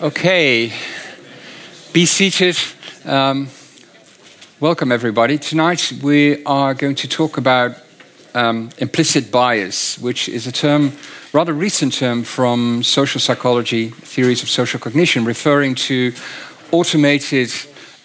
Okay, be seated. Um, welcome, everybody. Tonight we are going to talk about um, implicit bias, which is a term, rather recent term from social psychology, theories of social cognition, referring to automated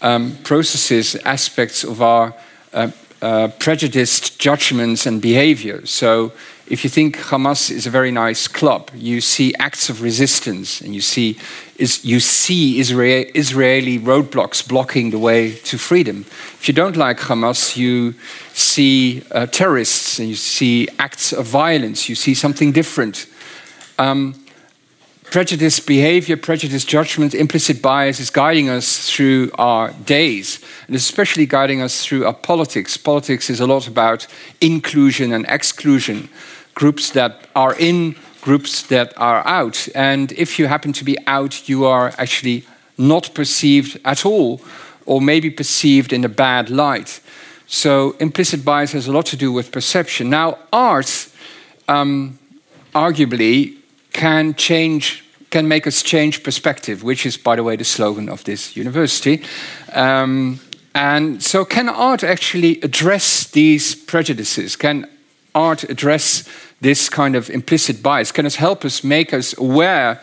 um, processes, aspects of our uh, uh, prejudiced judgments and behavior. So if you think Hamas is a very nice club, you see acts of resistance and you see, is, you see Israel, Israeli roadblocks blocking the way to freedom. If you don't like Hamas, you see uh, terrorists and you see acts of violence, you see something different. Um, prejudiced behavior, prejudiced judgment, implicit bias is guiding us through our days, and especially guiding us through our politics. Politics is a lot about inclusion and exclusion groups that are in, groups that are out. And if you happen to be out, you are actually not perceived at all, or maybe perceived in a bad light. So implicit bias has a lot to do with perception. Now, art, um, arguably, can change can make us change perspective, which is, by the way, the slogan of this university. Um, and so, can art actually address these prejudices? Can art address this kind of implicit bias? Can it help us make us aware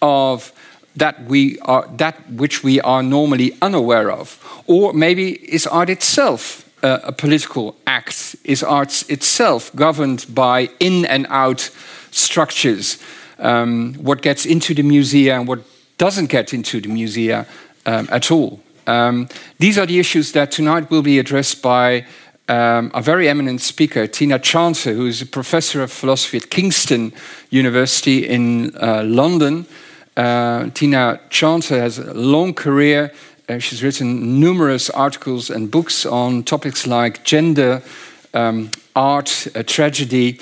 of that we are that which we are normally unaware of? Or maybe is art itself a political act? Is art itself governed by in and out structures? Um, what gets into the museum and what doesn't get into the museum um, at all? Um, these are the issues that tonight will be addressed by um, a very eminent speaker, Tina Chanter, who is a professor of philosophy at Kingston University in uh, London. Uh, Tina Chanter has a long career. Uh, she's written numerous articles and books on topics like gender, um, art, uh, tragedy.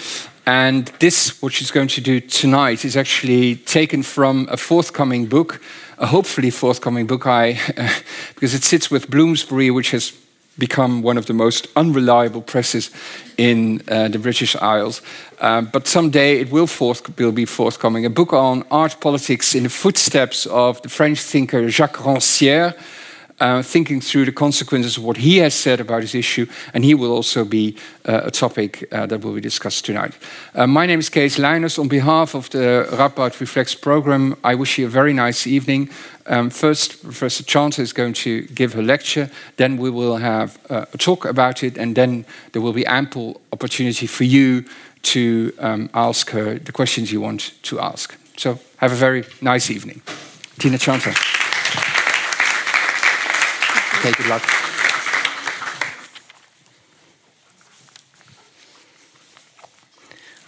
And this, what she's going to do tonight, is actually taken from a forthcoming book, a hopefully forthcoming book, I, because it sits with Bloomsbury, which has become one of the most unreliable presses in uh, the British Isles. Uh, but someday it will, forth, will, be forthcoming. A book on art politics in the footsteps of the French thinker Jacques Rancière, uh, thinking through the consequences of what he has said about this issue, and he will also be uh, a topic uh, that will be discussed tonight. Uh, my name is Kees Leiners. On behalf of the Radboud Reflex program, I wish you a very nice evening. Um, first, Professor Chanter is going to give her lecture, then we will have uh, a talk about it, and then there will be ample opportunity for you to um, ask her the questions you want to ask. So, have a very nice evening. Tina Chanter. Okay, good luck.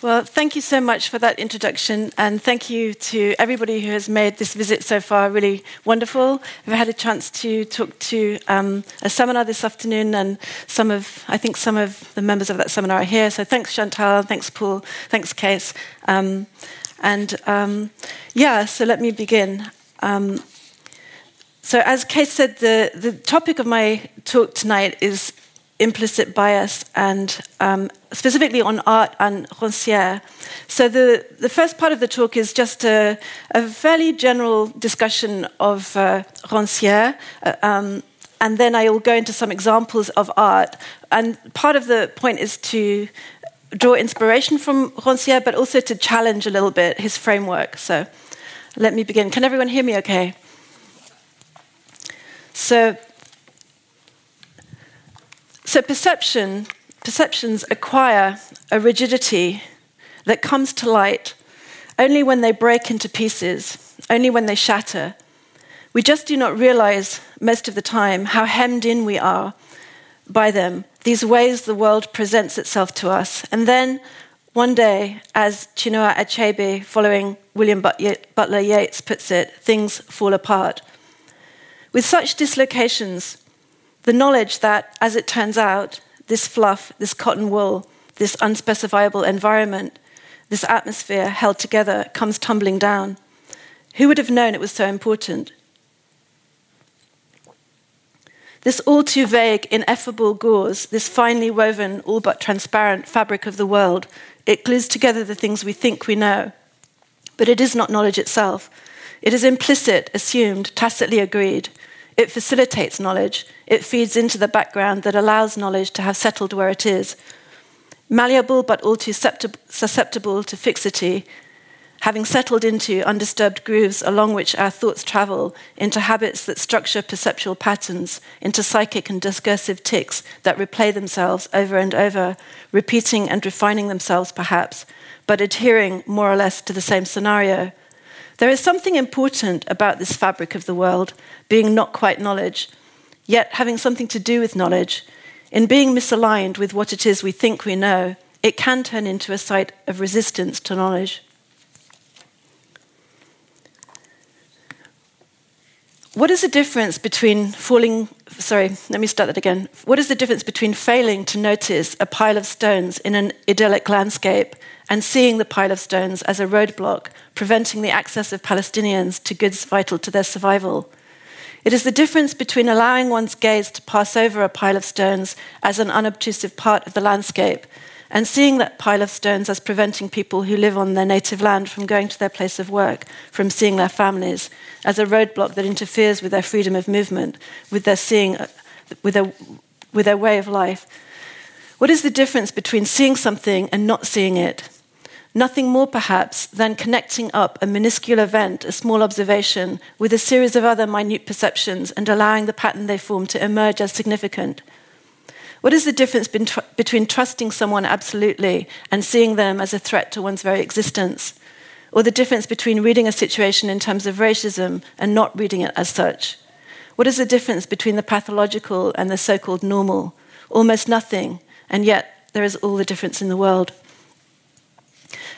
Well, thank you so much for that introduction, and thank you to everybody who has made this visit so far really wonderful. We've had a chance to talk to um, a seminar this afternoon, and some of, I think, some of the members of that seminar are here. So thanks, Chantal, thanks, Paul, thanks, Kees, Um, and um, yeah, so let me begin. Um, so, as Kees said, the, the topic of my talk tonight is implicit bias and um, specifically on art and Rancière. So, the, the first part of the talk is just a, a fairly general discussion of uh, Rancière. Uh, um, and then I will go into some examples of art. And part of the point is to draw inspiration from Rancière, but also to challenge a little bit his framework. So let me begin. Can everyone hear me okay? So, so perception, perceptions acquire a rigidity that comes to light only when they break into pieces, only when they shatter. We just do not realize most of the time how hemmed in we are by them, these ways the world presents itself to us. And then one day, as Chinua Achebe, following William Butler Yeats, puts it, things fall apart. With such dislocations, the knowledge that, as it turns out, this fluff, this cotton wool, this unspecifiable environment, this atmosphere held together comes tumbling down. Who would have known it was so important? This all too vague, ineffable gauze, this finely woven, all but transparent fabric of the world, it glues together the things we think we know. But it is not knowledge itself. It is implicit, assumed, tacitly agreed. It facilitates knowledge. It feeds into the background that allows knowledge to have settled where it is. Malleable but all too susceptible to fixity, having settled into undisturbed grooves along which our thoughts travel, into habits that structure perceptual patterns, into psychic and discursive tics that replay themselves over and over, repeating and refining themselves perhaps, but adhering more or less to the same scenario. There is something important about this fabric of the world, being not quite knowledge, yet having something to do with knowledge. In being misaligned with what it is we think we know, it can turn into a site of resistance to knowledge. What is the difference between falling, sorry, let me start that again. What is the difference between failing to notice a pile of stones in an idyllic landscape and seeing the pile of stones as a roadblock, preventing the access of Palestinians to goods vital to their survival? It is the difference between allowing one's gaze to pass over a pile of stones as an unobtrusive part of the landscape and seeing that pile of stones as preventing people who live on their native land from going to their place of work, from seeing their families, as a roadblock that interferes with their freedom of movement, with their seeing, with their, with their way of life. What is the difference between seeing something and not seeing it? Nothing more, perhaps, than connecting up a minuscule event, a small observation, with a series of other minute perceptions and allowing the pattern they form to emerge as significant. What is the difference between trusting someone absolutely and seeing them as a threat to one's very existence? Or the difference between reading a situation in terms of racism and not reading it as such? What is the difference between the pathological and the so called normal? Almost nothing, and yet there is all the difference in the world.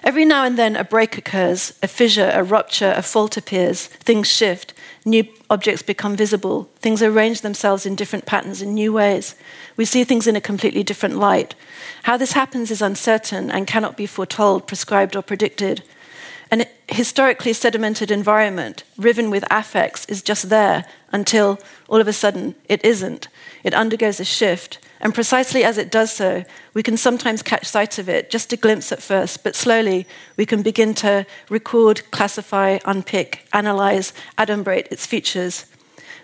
Every now and then, a break occurs, a fissure, a rupture, a fault appears, things shift, new objects become visible, things arrange themselves in different patterns in new ways. We see things in a completely different light. How this happens is uncertain and cannot be foretold, prescribed, or predicted. An historically sedimented environment, riven with affects, is just there until all of a sudden it isn't. It undergoes a shift, and precisely as it does so, we can sometimes catch sight of it, just a glimpse at first, but slowly we can begin to record, classify, unpick, analyze, adumbrate its features.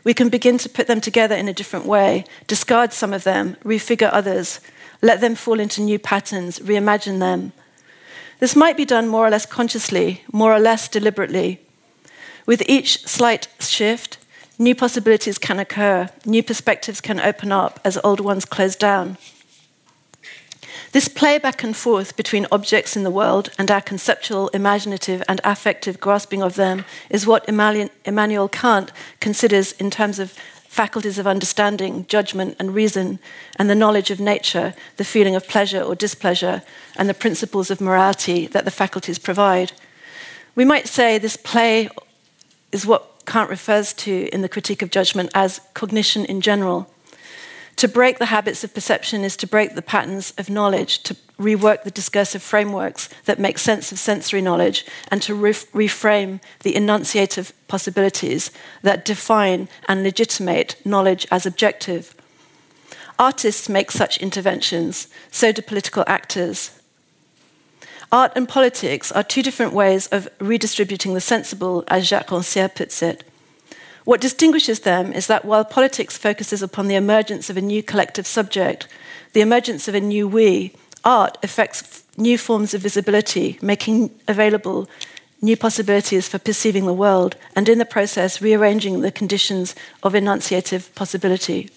We can begin to put them together in a different way, discard some of them, refigure others, let them fall into new patterns, reimagine them. This might be done more or less consciously, more or less deliberately. With each slight shift, new possibilities can occur, new perspectives can open up as old ones close down. This play back and forth between objects in the world and our conceptual, imaginative, and affective grasping of them is what Immanuel Kant considers in terms of faculties of understanding, judgment, and reason, and the knowledge of nature, the feeling of pleasure or displeasure, and the principles of morality that the faculties provide. We might say this play is what Kant refers to in the Critique of Judgment as cognition in general. To break the habits of perception is to break the patterns of knowledge, to rework the discursive frameworks that make sense of sensory knowledge, and to re- reframe the enunciative possibilities that define and legitimate knowledge as objective. Artists make such interventions, so do political actors. Art and politics are two different ways of redistributing the sensible, as Jacques Rancière puts it. What distinguishes them is that while politics focuses upon the emergence of a new collective subject, the emergence of a new we, art affects new forms of visibility, making available new possibilities for perceiving the world, and in the process, rearranging the conditions of enunciative possibility.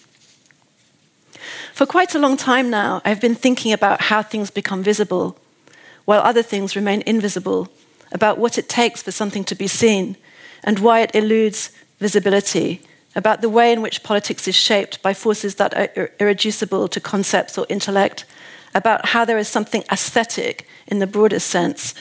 For quite a long time now, I've been thinking about how things become visible, while other things remain invisible, about what it takes for something to be seen, and why it eludes visibility, about the way in which politics is shaped by forces that are irreducible to concepts or intellect, about how there is something aesthetic in the broadest sense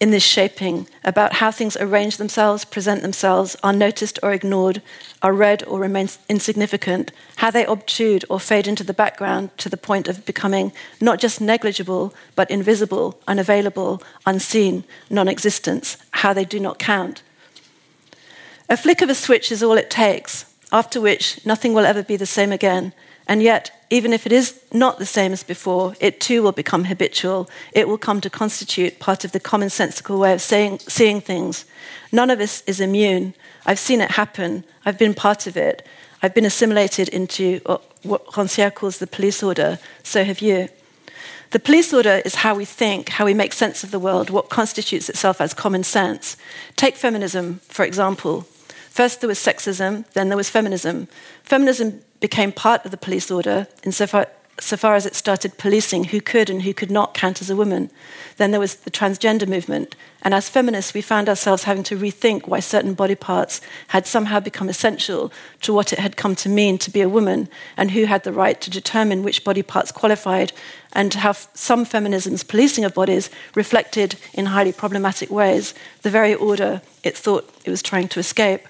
in this shaping, about how things arrange themselves, present themselves, are noticed or ignored, are read or remain insignificant, how they obtrude or fade into the background to the point of becoming not just negligible, but invisible, unavailable, unseen, non existence, how they do not count, a flick of a switch is all it takes, after which nothing will ever be the same again. And yet, even if it is not the same as before, it too will become habitual. It will come to constitute part of the commonsensical way of saying, seeing things. None of us is immune. I've seen it happen. I've been part of it. I've been assimilated into what Rancière calls the police order. So have you. The police order is how we think, how we make sense of the world, what constitutes itself as common sense. Take feminism, for example. First there was sexism, then there was feminism. Feminism became part of the police order insofar so far as it started policing who could and who could not count as a woman. Then there was the transgender movement. And as feminists, we found ourselves having to rethink why certain body parts had somehow become essential to what it had come to mean to be a woman, and who had the right to determine which body parts qualified, and how some feminism's policing of bodies reflected in highly problematic ways the very order it thought it was trying to escape.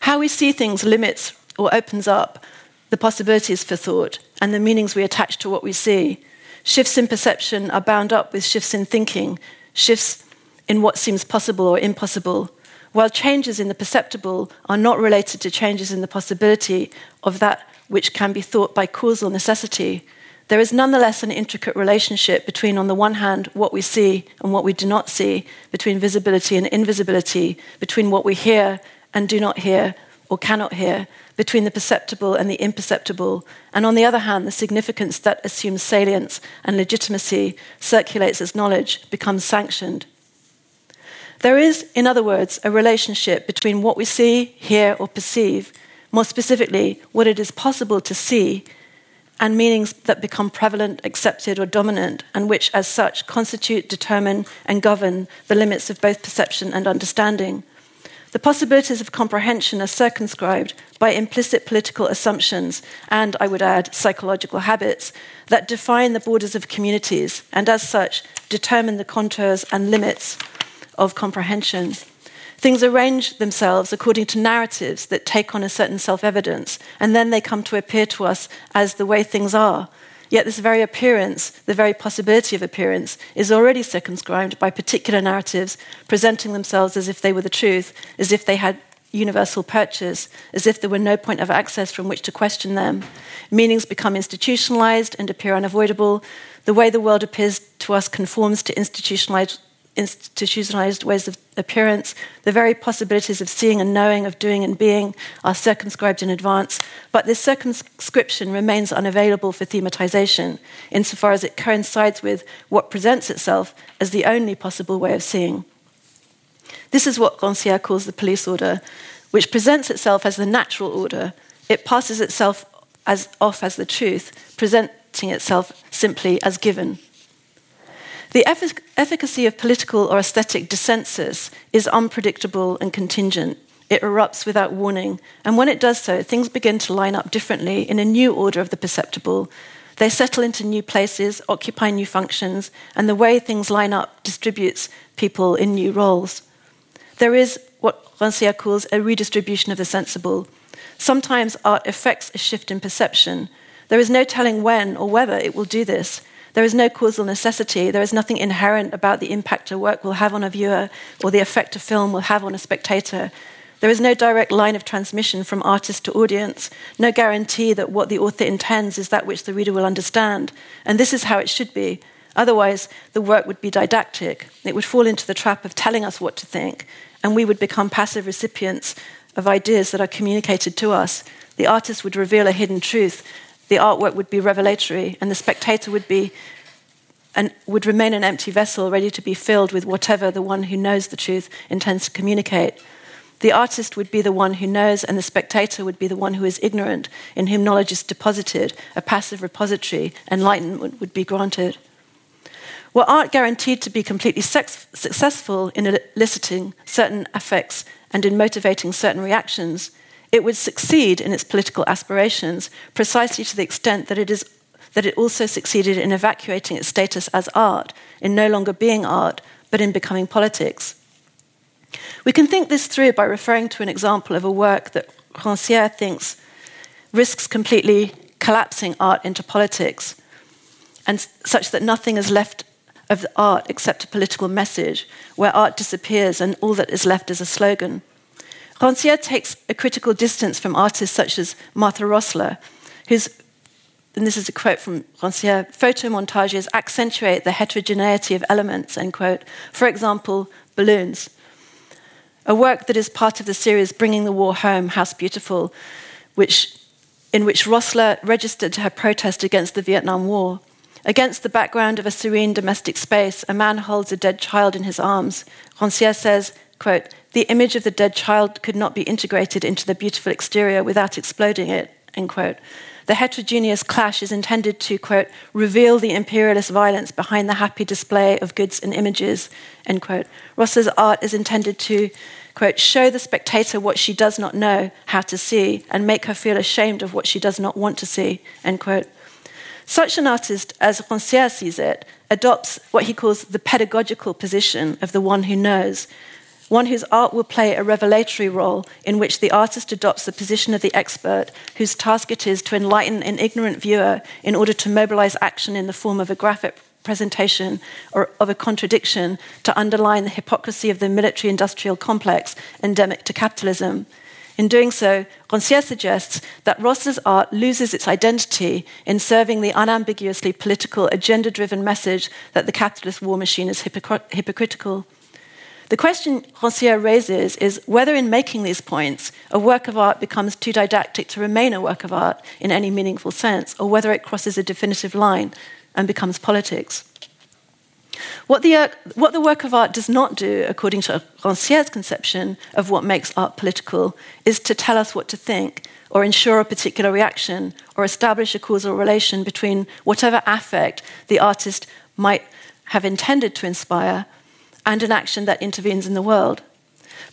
How we see things limits or opens up the possibilities for thought and the meanings we attach to what we see. Shifts in perception are bound up with shifts in thinking, shifts in what seems possible or impossible, while changes in the perceptible are not related to changes in the possibility of that which can be thought by causal necessity. There is nonetheless an intricate relationship between, on the one hand, what we see and what we do not see, between visibility and invisibility, between what we hear and do not hear or cannot hear, between the perceptible and the imperceptible, and on the other hand, the significance that assumes salience and legitimacy, circulates as knowledge, becomes sanctioned. There is, in other words, a relationship between what we see, hear, or perceive, more specifically, what it is possible to see, and meanings that become prevalent, accepted, or dominant, and which, as such, constitute, determine, and govern the limits of both perception and understanding. The possibilities of comprehension are circumscribed by implicit political assumptions and, I would add, psychological habits that define the borders of communities and, as such, determine the contours and limits of comprehension. Things arrange themselves according to narratives that take on a certain self evidence, and then they come to appear to us as the way things are, Yet, this very appearance, the very possibility of appearance, is already circumscribed by particular narratives presenting themselves as if they were the truth, as if they had universal purchase, as if there were no point of access from which to question them. Meanings become institutionalized and appear unavoidable. The way the world appears to us conforms to institutionalized institutionalized ways of appearance, the very possibilities of seeing and knowing, of doing and being, are circumscribed in advance, but this circumscription remains unavailable for thematization, insofar as it coincides with what presents itself as the only possible way of seeing. This is what Rancière calls the police order, which presents itself as the natural order. It passes itself as off as the truth, presenting itself simply as given. The effic- efficacy of political or aesthetic dissensus is unpredictable and contingent. It erupts without warning, and when it does so, things begin to line up differently in a new order of the perceptible. They settle into new places, occupy new functions, and the way things line up distributes people in new roles. There is what Rancière calls a redistribution of the sensible. Sometimes art effects a shift in perception. There is no telling when or whether it will do this. There is no causal necessity. There is nothing inherent about the impact a work will have on a viewer or the effect a film will have on a spectator. There is no direct line of transmission from artist to audience, no guarantee that what the author intends is that which the reader will understand. And this is how it should be. Otherwise, the work would be didactic. It would fall into the trap of telling us what to think, and we would become passive recipients of ideas that are communicated to us. The artist would reveal a hidden truth, the artwork would be revelatory, and the spectator would be and would remain an empty vessel ready to be filled with whatever the one who knows the truth intends to communicate. The artist would be the one who knows, and the spectator would be the one who is ignorant, in whom knowledge is deposited, a passive repository, enlightenment would be granted. Were art guaranteed to be completely sex- successful in eliciting certain affects and in motivating certain reactions, it would succeed in its political aspirations precisely to the extent that it, is, that it also succeeded in evacuating its status as art, in no longer being art, but in becoming politics. We can think this through by referring to an example of a work that Rancière thinks risks completely collapsing art into politics, and such that nothing is left of the art except a political message, where art disappears and all that is left is a slogan. Rancière takes a critical distance from artists such as Martha Rosler, whose and this is a quote from Rancière, photomontages accentuate the heterogeneity of elements, end quote. For example, balloons. A work that is part of the series Bringing the War Home, House Beautiful, which, in which Rosler registered her protest against the Vietnam War. Against the background of a serene domestic space, a man holds a dead child in his arms. Rancière says, quote, the image of the dead child could not be integrated into the beautiful exterior without exploding it, end quote. The heterogeneous clash is intended to, quote, reveal the imperialist violence behind the happy display of goods and images, end quote. Rosler's art is intended to, quote, show the spectator what she does not know how to see and make her feel ashamed of what she does not want to see, end quote. Such an artist, as Rancière sees it, adopts what he calls the pedagogical position of the one who knows, one whose art will play a revelatory role in which the artist adopts the position of the expert, whose task it is to enlighten an ignorant viewer in order to mobilize action in the form of a graphic presentation or of a contradiction to underline the hypocrisy of the military industrial complex endemic to capitalism. In doing so, Rancière suggests that Rosler's art loses its identity in serving the unambiguously political, agenda driven message that the capitalist war machine is hypocritical. The question Rancière raises is whether, in making these points, a work of art becomes too didactic to remain a work of art in any meaningful sense, or whether it crosses a definitive line and becomes politics. What the, uh, what the work of art does not do, according to Rancière's conception of what makes art political, is to tell us what to think, or ensure a particular reaction, or establish a causal relation between whatever affect the artist might have intended to inspire and an action that intervenes in the world.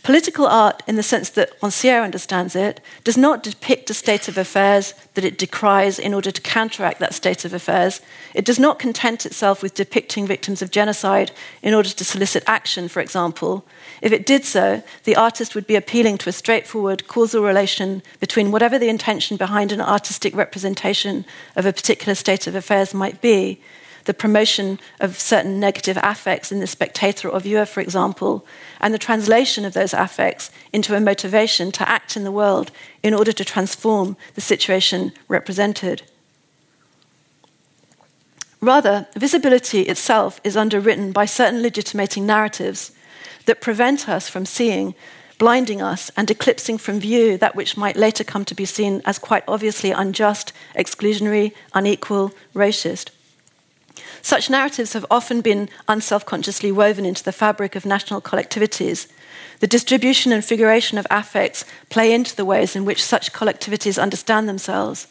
Political art, in the sense that Rancière understands it, does not depict a state of affairs that it decries in order to counteract that state of affairs. It does not content itself with depicting victims of genocide in order to solicit action, for example. If it did so, the artist would be appealing to a straightforward causal relation between whatever the intention behind an artistic representation of a particular state of affairs might be the promotion of certain negative affects in the spectator or viewer, for example, and the translation of those affects into a motivation to act in the world in order to transform the situation represented. Rather, visibility itself is underwritten by certain legitimating narratives that prevent us from seeing, blinding us, and eclipsing from view that which might later come to be seen as quite obviously unjust, exclusionary, unequal, racist. Such narratives have often been unself consciously woven into the fabric of national collectivities. The distribution and figuration of affects play into the ways in which such collectivities understand themselves.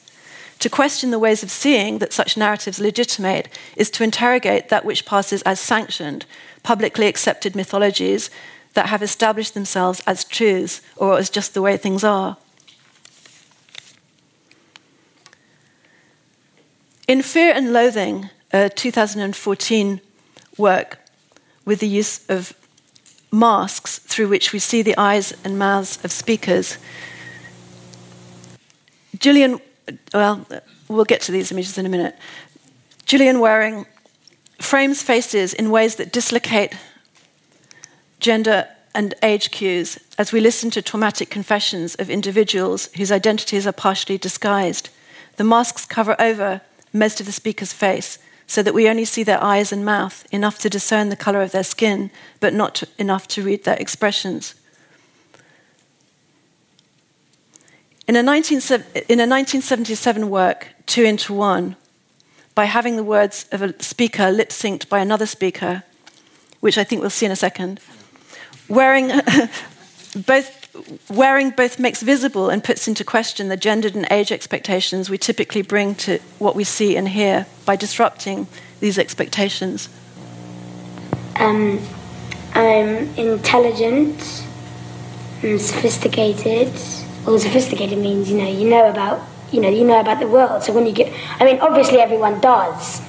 To question the ways of seeing that such narratives legitimate is to interrogate that which passes as sanctioned, publicly accepted mythologies that have established themselves as truths or as just the way things are. In Fear and Loathing, Uh, a 2014 work with the use of masks through which we see the eyes and mouths of speakers. Gillian, well, we'll get to these images in a minute. Gillian Wearing frames faces in ways that dislocate gender and age cues as we listen to traumatic confessions of individuals whose identities are partially disguised. The masks cover over most of the speaker's face, so that we only see their eyes and mouth, enough to discern the color of their skin, but not enough to read their expressions. In a, 19, in a 1977 work, Two into One, by having the words of a speaker lip synced by another speaker, which I think we'll see in a second, wearing both Wearing both makes visible and puts into question the gendered and age expectations we typically bring to what we see and hear by disrupting these expectations. Um, I'm intelligent and sophisticated. Well, sophisticated means you know you know about you know you know about the world. So when you get, I mean, obviously everyone does,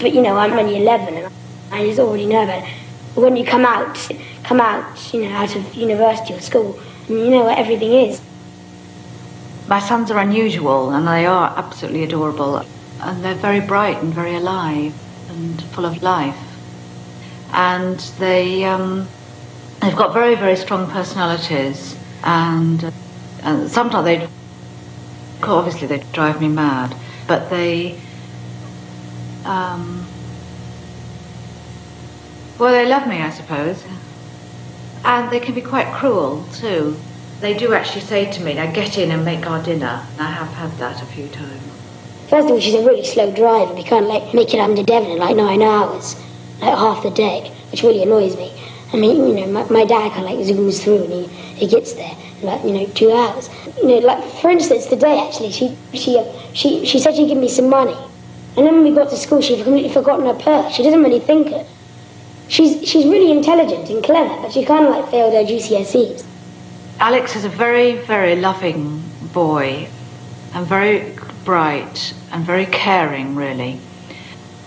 but, you know I'm only 11 and I just already know about it. When you come out, come out, you know, out of university or school you know what everything is. My sons are unusual and they are absolutely adorable. And they're very bright and very alive and full of life. And they, um, they've got very, very strong personalities. And, uh, and sometimes they obviously they drive me mad, but they, um, well, they love me, I suppose. And they can be quite cruel, too. They do actually say to me, now get in and make our dinner. I have had that a few times. First of all, she's a really slow driver. We can't like make it to Devon in like nine hours, like half the day, which really annoys me. I mean, you know, my, my dad kind of like zooms through and he, he gets there in like, you know, two hours. You know, like for instance, today actually, she she uh, she she said she'd give me some money, and then when we got to school, she'd completely forgotten her purse. She doesn't really think it. She's she's really intelligent and clever, but she kind of like failed her GCSEs. Alex is a very, very loving boy and very bright and very caring, really.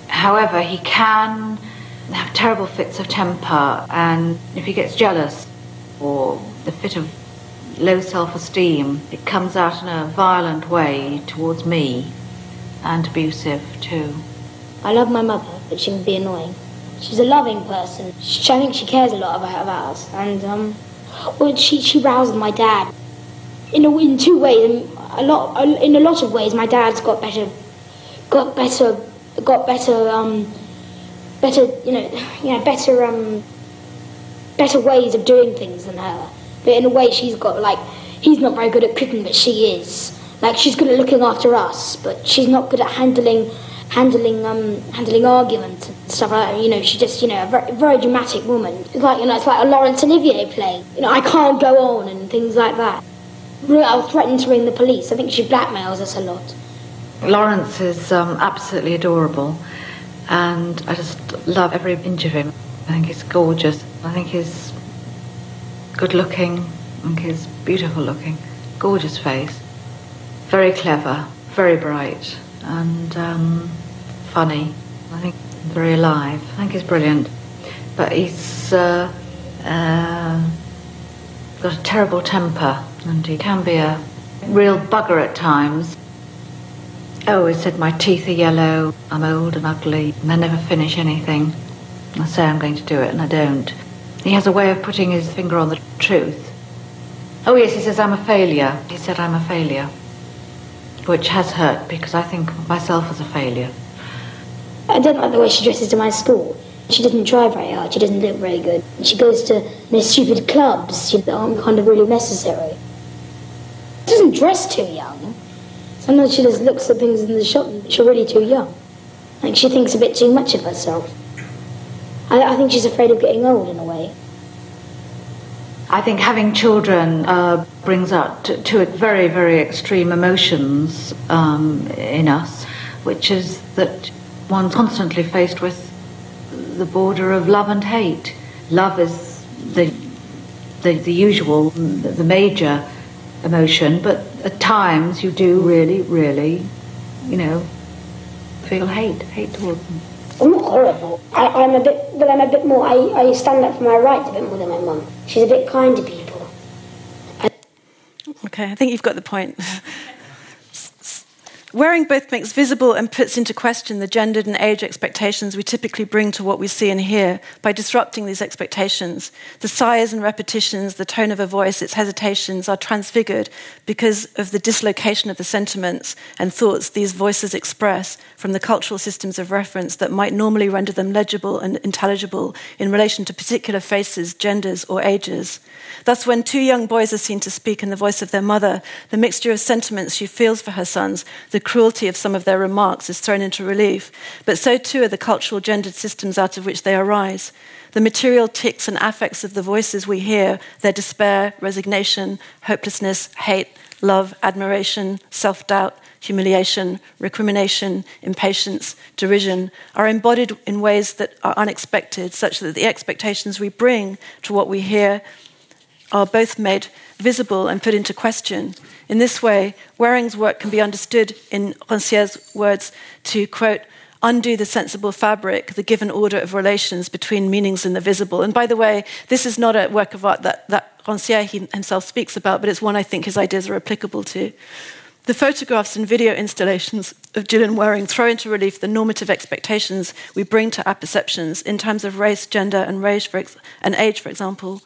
However, he can have terrible fits of temper, and if he gets jealous or the fit of low self esteem, it comes out in a violent way towards me and abusive too. I love my mother, but she can be annoying. She's a loving person. She, I think she cares a lot about, about us, and um, well, she she rouses my dad in a, in two ways. A lot in a lot of ways, my dad's got better, got better, got better, um, better you know, you know, better um, better ways of doing things than her. But in a way, she's got like he's not very good at cooking, but she is. Like she's good at looking after us, but she's not good at handling handling um, handling arguments and stuff like that. You know, she's just you know a very, very dramatic woman. It's like you know, it's like a Laurence Olivier play. You know, I can't go on and things like that. I'll threaten to ring the police. I think she blackmails us a lot. Laurence is um, absolutely adorable, and I just love every inch of him. I think he's gorgeous. I think he's good looking. I think he's beautiful looking. Gorgeous face. Very clever. Very bright. And um, funny. I think very alive. I think he's brilliant. But he's uh, uh, got a terrible temper and he can be a real bugger at times. Oh, he said, My teeth are yellow, I'm old and ugly, and I never finish anything. I say I'm going to do it, and I don't. He has a way of putting his finger on the truth. Oh, yes, he says, I'm a failure. He said, I'm a failure, which has hurt because I think of myself as a failure. I don't like the way she dresses to my school. She doesn't try very hard, she doesn't look very good. She goes to know, stupid clubs that aren't kind of really necessary. She doesn't dress too young. Sometimes she just looks at things in the shop and she's really too young. Like she thinks a bit too much of herself. I, I think she's afraid of getting old in a way. I think having children uh, brings out to, to very, very extreme emotions um, in us, which is that one's constantly faced with the border of love and hate. Love is the the, the usual, the major emotion, but at times you do really, really, you know, feel hate, hate towards them. I'm not horrible. I, am a bit, but I'm a bit more. I, I stand up for my rights a bit more than my mum. She's a bit kind to people. I, okay, I think you've got the point. Wearing both makes visible and puts into question the gendered and age expectations we typically bring to what we see and hear by disrupting these expectations. The sighs and repetitions, the tone of a voice, its hesitations are transfigured because of the dislocation of the sentiments and thoughts these voices express from the cultural systems of reference that might normally render them legible and intelligible in relation to particular faces, genders, or ages. Thus, when two young boys are seen to speak in the voice of their mother, the mixture of sentiments she feels for her sons, the cruelty of some of their remarks is thrown into relief, but so too are the cultural gendered systems out of which they arise. The material tics and affects of the voices we hear, their despair, resignation, hopelessness, hate, love, admiration, self doubt, humiliation, recrimination, impatience, derision, are embodied in ways that are unexpected, such that the expectations we bring to what we hear are both made visible and put into question. In this way, Wearing's work can be understood, in Rancière's words, to quote, undo the sensible fabric, the given order of relations between meanings and the visible. And by the way, this is not a work of art that, that Rancière himself speaks about, but it's one I think his ideas are applicable to. The photographs and video installations of Gillian Wearing throw into relief the normative expectations we bring to our perceptions in terms of race, gender, and, age, for example.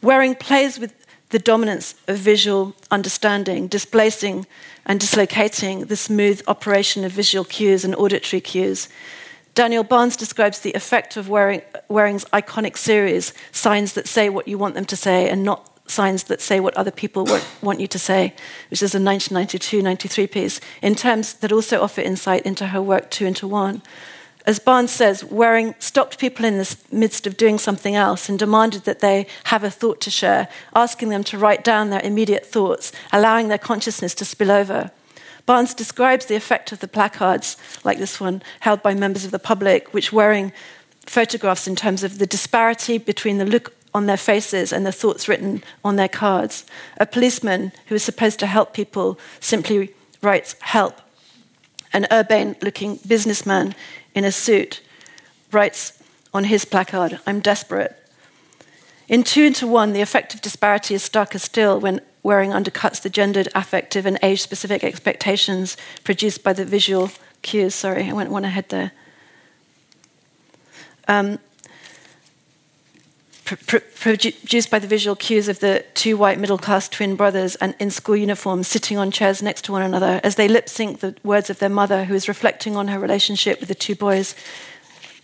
Wearing plays with the dominance of visual understanding, displacing and dislocating the smooth operation of visual cues and auditory cues. Daniel Barnes describes the effect of Wearing, Wearing's iconic series, signs that say what you want them to say and not signs that say what other people want you to say, which is a 1992 93 piece, in terms that also offer insight into her work two into one. As Barnes says, Wearing stopped people in the midst of doing something else and demanded that they have a thought to share, asking them to write down their immediate thoughts, allowing their consciousness to spill over. Barnes describes the effect of the placards, like this one, held by members of the public, which Wearing photographs in terms of the disparity between the look on their faces and the thoughts written on their cards. A policeman who is supposed to help people simply writes help. An urbane looking businessman in a suit writes on his placard, I'm desperate. In two into one, the effect of disparity is starker still when Wearing undercuts the gendered, affective, and age specific expectations produced by the visual cues. Sorry, I went one ahead there. Um, produced by the visual cues of the two white middle class twin brothers and in school uniforms sitting on chairs next to one another as they lip sync the words of their mother, who is reflecting on her relationship with the two boys.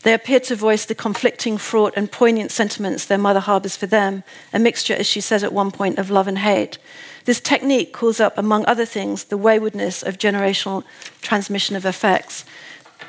They appear to voice the conflicting, fraught, and poignant sentiments their mother harbors for them, a mixture, as she says at one point, of love and hate. This technique calls up, among other things, the waywardness of generational transmission of effects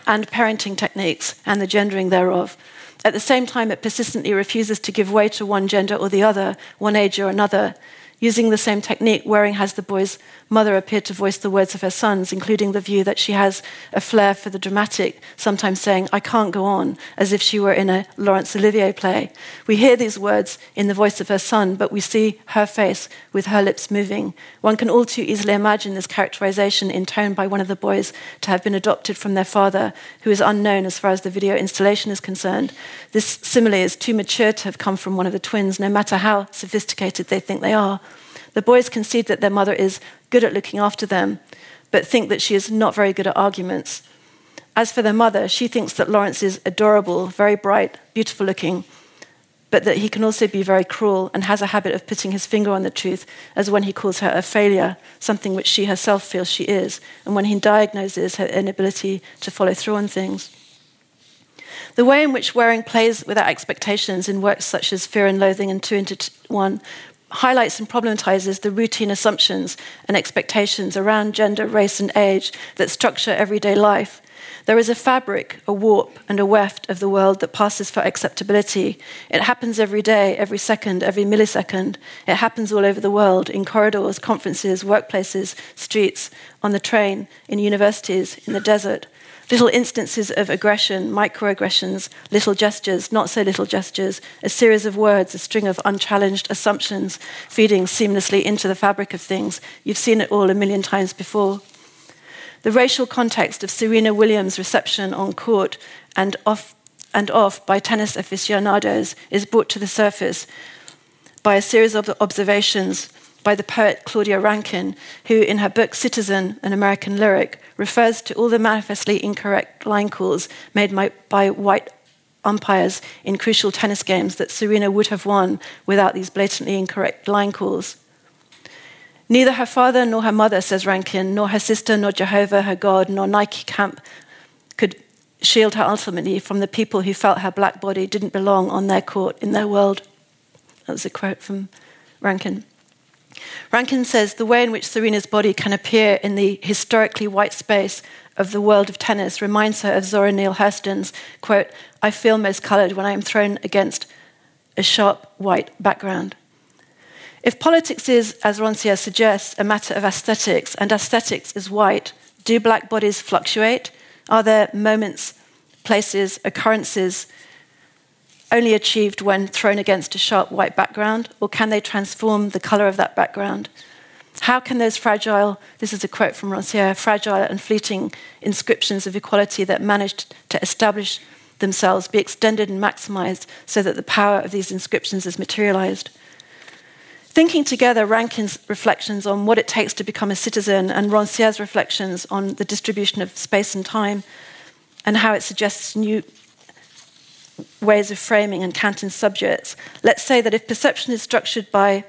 and parenting techniques and the gendering thereof. At the same time, it persistently refuses to give way to one gender or the other, one age or another. Using the same technique, Wearing has the boy's mother appear to voice the words of her sons, including the view that she has a flair for the dramatic, sometimes saying, I can't go on, as if she were in a Laurence Olivier play. We hear these words in the voice of her son, but we see her face with her lips moving. One can all too easily imagine this characterization intoned by one of the boys to have been adopted from their father, who is unknown as far as the video installation is concerned. This simile is too mature to have come from one of the twins, no matter how sophisticated they think they are. The boys concede that their mother is good at looking after them, but think that she is not very good at arguments. As for their mother, she thinks that Lawrence is adorable, very bright, beautiful looking, but that he can also be very cruel and has a habit of putting his finger on the truth, as when he calls her a failure, something which she herself feels she is, and when he diagnoses her inability to follow through on things. The way in which Wearing plays with our expectations in works such as Fear and Loathing and Two into One highlights and problematizes the routine assumptions and expectations around gender, race, and age that structure everyday life. There is a fabric, a warp, and a weft of the world that passes for acceptability. It happens every day, every second, every millisecond. It happens all over the world in corridors, conferences, workplaces, streets, on the train, in universities, in the desert little instances of aggression, microaggressions, little gestures, not so little gestures, a series of words, a string of unchallenged assumptions feeding seamlessly into the fabric of things. You've seen it all a million times before. The racial context of Serena Williams' reception on court and off, and off by tennis aficionados is brought to the surface by a series of observations by the poet Claudia Rankine, who, in her book Citizen, an American lyric, refers to all the manifestly incorrect line calls made by white umpires in crucial tennis games that Serena would have won without these blatantly incorrect line calls. Neither her father nor her mother, says Rankine, nor her sister, nor Jehovah, her God, nor Nike camp could shield her ultimately from the people who felt her black body didn't belong on their court in their world. That was a quote from Rankine. Rankine says the way in which Serena's body can appear in the historically white space of the world of tennis reminds her of Zora Neale Hurston's quote, I feel most coloured when I am thrown against a sharp white background. If politics is, as Rancière suggests, a matter of aesthetics, and aesthetics is white, do black bodies fluctuate? Are there moments, places, occurrences only achieved when thrown against a sharp white background, or can they transform the color of that background? How can those fragile, this is a quote from Rancière, fragile and fleeting inscriptions of equality that managed to establish themselves be extended and maximized so that the power of these inscriptions is materialized? Thinking together Rankine's reflections on what it takes to become a citizen and Rancière's reflections on the distribution of space and time and how it suggests new ways of framing and counting subjects. Let's say that if perception is structured by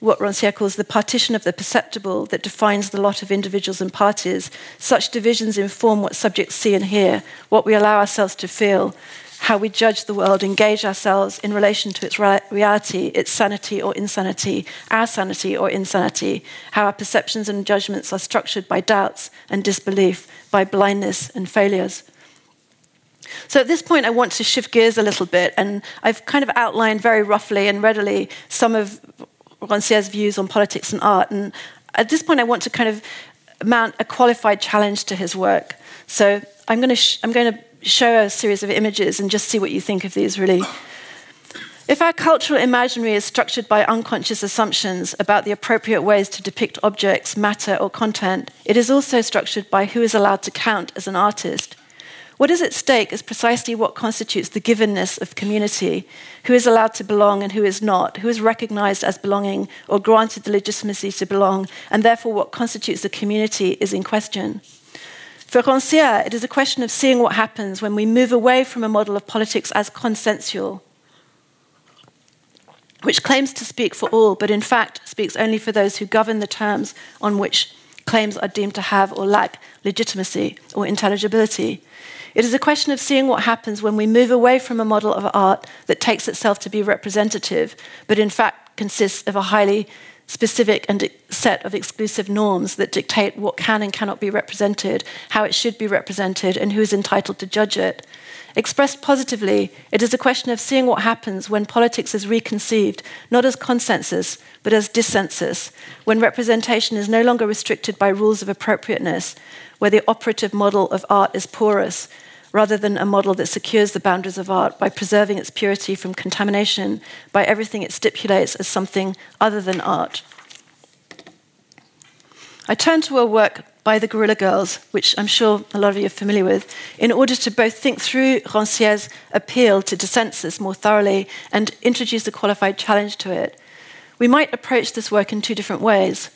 what Rancière calls the partition of the perceptible that defines the lot of individuals and parties. Such divisions inform what subjects see and hear, what we allow ourselves to feel, how we judge the world, engage ourselves in relation to its reality, its sanity or insanity, our sanity or insanity, how our perceptions and judgments are structured by doubts and disbelief, by blindness and failures. So at this point, I want to shift gears a little bit, and I've kind of outlined very roughly and readily some of Rancière's views on politics and art. And at this point, I want to kind of mount a qualified challenge to his work. So I'm going to, I'm going to show a series of images and just see what you think of these, really. If our cultural imaginary is structured by unconscious assumptions about the appropriate ways to depict objects, matter, or content, it is also structured by who is allowed to count as an artist. What is at stake is precisely what constitutes the givenness of community who is allowed to belong and who is not, who is recognized as belonging or granted the legitimacy to belong, and therefore what constitutes the community is in question. For Rancière, it is a question of seeing what happens when we move away from a model of politics as consensual, which claims to speak for all, but in fact speaks only for those who govern the terms on which claims are deemed to have or lack legitimacy or intelligibility. It is a question of seeing what happens when we move away from a model of art that takes itself to be representative, but in fact consists of a highly specific and set of exclusive norms that dictate what can and cannot be represented, how it should be represented, and who is entitled to judge it. Expressed positively, it is a question of seeing what happens when politics is reconceived, not as consensus, but as dissensus, when representation is no longer restricted by rules of appropriateness, where the operative model of art is porous, rather than a model that secures the boundaries of art by preserving its purity from contamination by everything it stipulates as something other than art. I turn to a work by the Guerrilla Girls, which I'm sure a lot of you are familiar with, in order to both think through Rancière's appeal to dissensus more thoroughly and introduce a qualified challenge to it. We might approach this work in two different ways.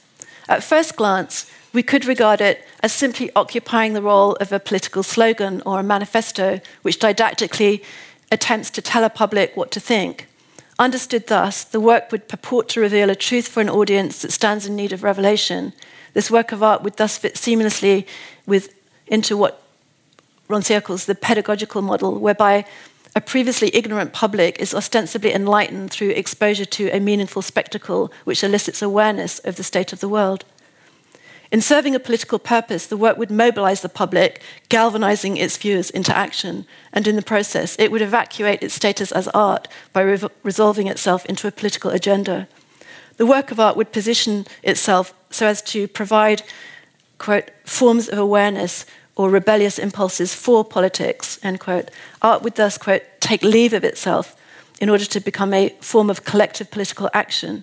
At first glance, we could regard it as simply occupying the role of a political slogan or a manifesto which didactically attempts to tell a public what to think. Understood thus, the work would purport to reveal a truth for an audience that stands in need of revelation. This work of art would thus fit seamlessly with, into what Rancière calls the pedagogical model, whereby a previously ignorant public is ostensibly enlightened through exposure to a meaningful spectacle which elicits awareness of the state of the world. In serving a political purpose, the work would mobilize the public, galvanizing its viewers into action, and in the process, it would evacuate its status as art by re- resolving itself into a political agenda. The work of art would position itself so as to provide, quote, forms of awareness or rebellious impulses for politics, end quote. Art would thus, quote, take leave of itself in order to become a form of collective political action.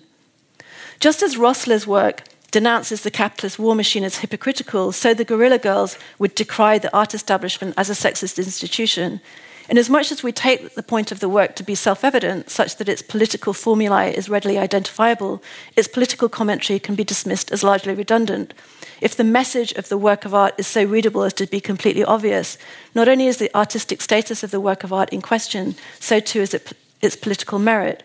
Just as Rosler's work denounces the capitalist war machine as hypocritical, so the guerrilla girls would decry the art establishment as a sexist institution. Inasmuch as much as we take the point of the work to be self evident, such that its political formulae is readily identifiable, its political commentary can be dismissed as largely redundant. If the message of the work of art is so readable as to be completely obvious, not only is the artistic status of the work of art in question, so too is it, its political merit.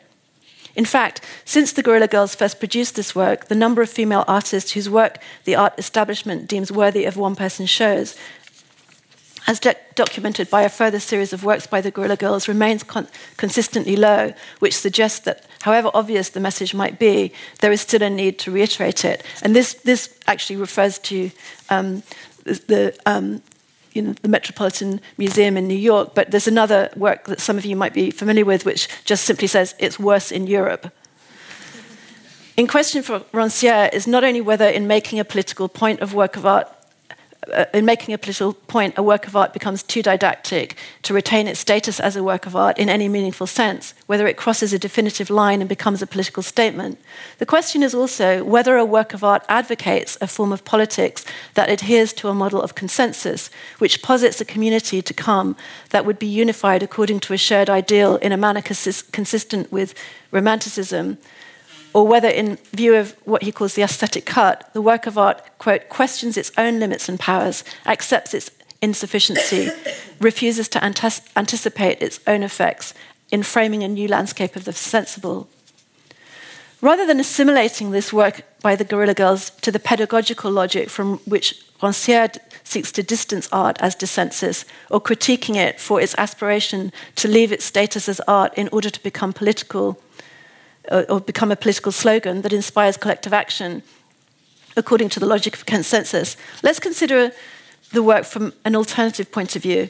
In fact, since the Guerrilla Girls first produced this work, the number of female artists whose work the art establishment deems worthy of one person shows, as de- documented by a further series of works by the Guerrilla Girls, remains con- consistently low, which suggests that, however obvious the message might be, there is still a need to reiterate it. And this, this actually refers to um, the, um, you know, the Metropolitan Museum in New York, but there's another work that some of you might be familiar with, which just simply says it's worse in Europe. In question for Rancière is not only whether, in making a political point of work of art, Uh, in making a political point, a work of art becomes too didactic to retain its status as a work of art in any meaningful sense, whether it crosses a definitive line and becomes a political statement. The question is also whether a work of art advocates a form of politics that adheres to a model of consensus, which posits a community to come that would be unified according to a shared ideal in a manner consistent with romanticism or whether, in view of what he calls the aesthetic cut, the work of art, quote, questions its own limits and powers, accepts its insufficiency, refuses to anticipate its own effects in framing a new landscape of the sensible. Rather than assimilating this work by the Guerrilla Girls to the pedagogical logic from which Rancière seeks to distance art as dissensus, or critiquing it for its aspiration to leave its status as art in order to become political, or, or become a political slogan that inspires collective action, according to the logic of consensus, let's consider the work from an alternative point of view,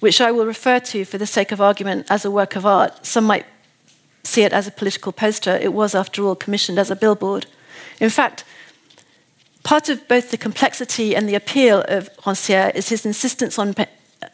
which I will refer to for the sake of argument as a work of art. Some might see it as a political poster. It was, after all, commissioned as a billboard. In fact, part of both the complexity and the appeal of Rancière is his insistence on,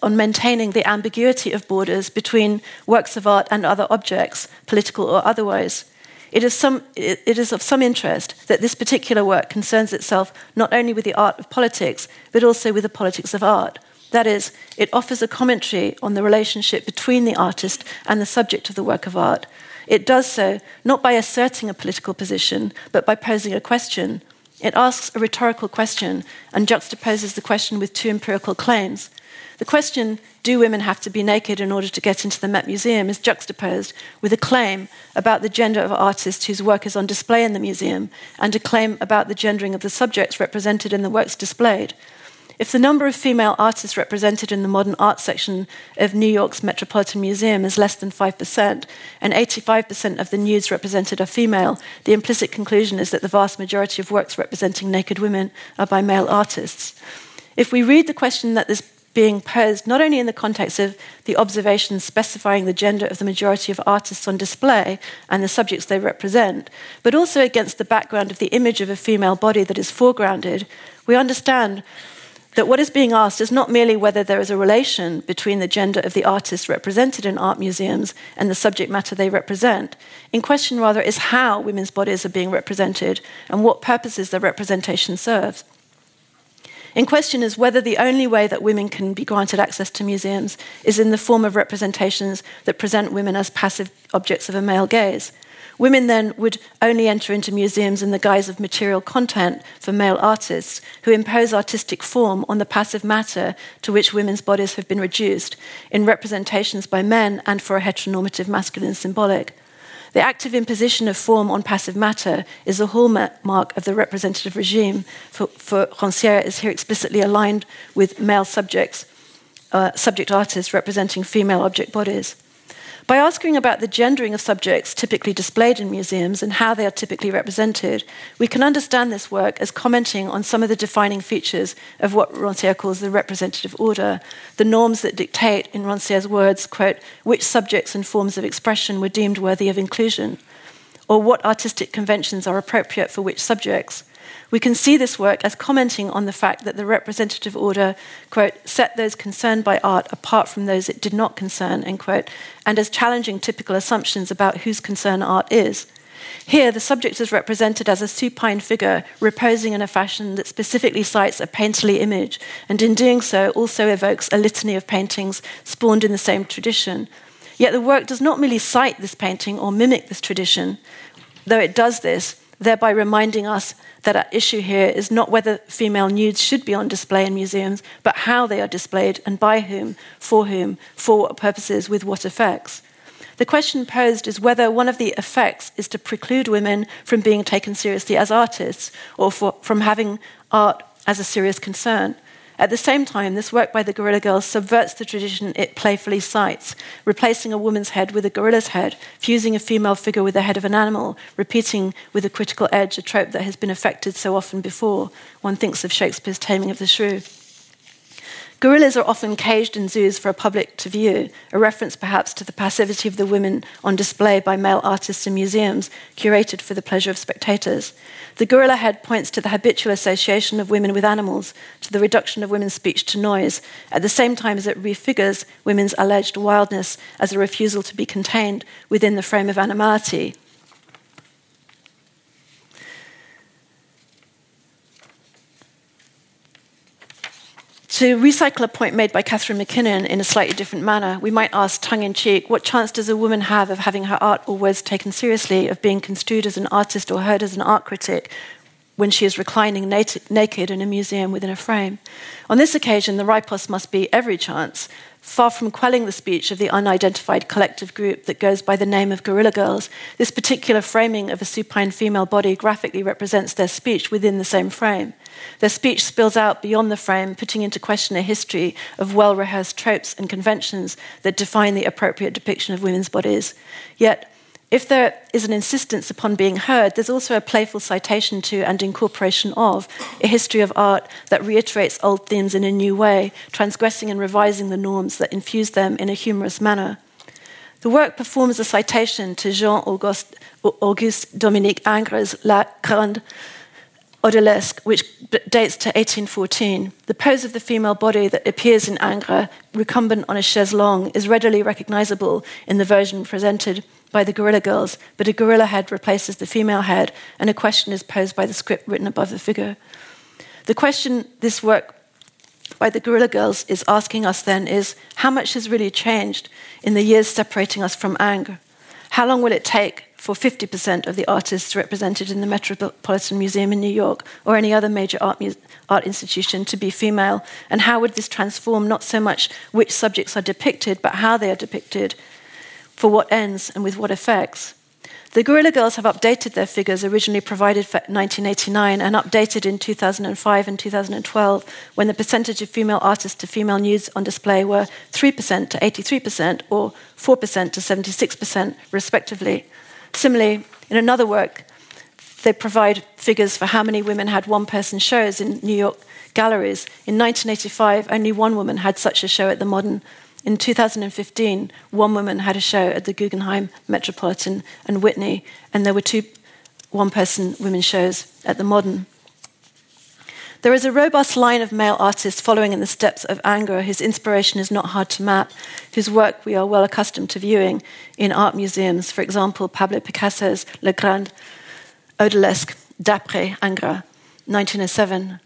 on maintaining the ambiguity of borders between works of art and other objects, political or otherwise. It is, some, it is, of some interest that this particular work concerns itself not only with the art of politics, but also with the politics of art. That is, it offers a commentary on the relationship between the artist and the subject of the work of art, it does so not by asserting a political position, but by posing a question. It asks a rhetorical question and juxtaposes the question with two empirical claims. The question, do women have to be naked in order to get into the Met Museum, is juxtaposed with a claim about the gender of artists whose work is on display in the museum and a claim about the gendering of the subjects represented in the works displayed. If the number of female artists represented in the modern art section of New York's Metropolitan Museum is less than 5%, and 85% of the nudes represented are female, the implicit conclusion is that the vast majority of works representing naked women are by male artists. If we read the question that is being posed not only in the context of the observations specifying the gender of the majority of artists on display and the subjects they represent, but also against the background of the image of a female body that is foregrounded, we understand that what is being asked is not merely whether there is a relation between the gender of the artists represented in art museums and the subject matter they represent. In question, rather, is how women's bodies are being represented and what purposes their representation serves. In question is whether the only way that women can be granted access to museums is in the form of representations that present women as passive objects of a male gaze. Women then would only enter into museums in the guise of material content for male artists who impose artistic form on the passive matter to which women's bodies have been reduced in representations by men and for a heteronormative masculine symbolic. The active imposition of form on passive matter is a hallmark of the representative regime, for, for Rancière is here explicitly aligned with male subjects, uh, subject artists representing female object bodies. By asking about the gendering of subjects typically displayed in museums and how they are typically represented, we can understand this work as commenting on some of the defining features of what Rancière calls the representative order, the norms that dictate, in Rancière's words, quote, which subjects and forms of expression were deemed worthy of inclusion, or what artistic conventions are appropriate for which subjects. We can see this work as commenting on the fact that the representative order, quote, set those concerned by art apart from those it did not concern, end quote, and as challenging typical assumptions about whose concern art is. Here, the subject is represented as a supine figure reposing in a fashion that specifically cites a painterly image, and in doing so also evokes a litany of paintings spawned in the same tradition. Yet the work does not merely cite this painting or mimic this tradition, though it does this, thereby reminding us that our issue here is not whether female nudes should be on display in museums, but how they are displayed and by whom, for whom, for what purposes, with what effects. The question posed is whether one of the effects is to preclude women from being taken seriously as artists or for, from having art as a serious concern. At the same time, this work by the Guerrilla Girls subverts the tradition it playfully cites, replacing a woman's head with a gorilla's head, fusing a female figure with the head of an animal, repeating with a critical edge a trope that has been affected so often before. One thinks of Shakespeare's Taming of the Shrew. Gorillas are often caged in zoos for a public to view, a reference perhaps to the passivity of the women on display by male artists in museums, curated for the pleasure of spectators. The gorilla head points to the habitual association of women with animals, to the reduction of women's speech to noise, at the same time as it refigures women's alleged wildness as a refusal to be contained within the frame of animality. To recycle a point made by Catharine MacKinnon in a slightly different manner, we might ask tongue in cheek what chance does a woman have of having her art or words taken seriously, of being construed as an artist or heard as an art critic when she is reclining naked in a museum within a frame? On this occasion, the riposte must be every chance, Far from quelling the speech of the unidentified collective group that goes by the name of Guerrilla Girls, this particular framing of a supine female body graphically represents their speech within the same frame. Their speech spills out beyond the frame, putting into question a history of well rehearsed tropes and conventions that define the appropriate depiction of women's bodies. Yet, if there is an insistence upon being heard, there's also a playful citation to and incorporation of a history of art that reiterates old themes in a new way, transgressing and revising the norms that infuse them in a humorous manner. The work performs a citation to Jean Auguste, Auguste Dominique Ingres' La Grande Odalisque, which dates to 1814. The pose of the female body that appears in Ingres, recumbent on a chaise longue, is readily recognizable in the version presented by the Guerrilla Girls, but a gorilla head replaces the female head, and a question is posed by the script written above the figure. The question this work by the Guerrilla Girls is asking us then is how much has really changed in the years separating us from Ingres? How long will it take for 50% of the artists represented in the Metropolitan Museum in New York or any other major art, art institution to be female? And how would this transform not so much which subjects are depicted, but how they are depicted, for what ends, and with what effects? The Guerrilla Girls have updated their figures originally provided for 1989 and updated in 2005 and 2012 when the percentage of female artists to female nudes on display were 3% to 83% or 4% to 76% respectively. Similarly, in another work, they provide figures for how many women had one person shows in New York galleries. In 1985, only one woman had such a show at the Modern. In 2015, one woman had a show at the Guggenheim Metropolitan and Whitney, and there were two one person women shows at the Modern. There is a robust line of male artists following in the steps of Ingres, whose inspiration is not hard to map, whose work we are well accustomed to viewing in art museums. For example, Pablo Picasso's Le Grand Odalisque d'après Ingres, 1907.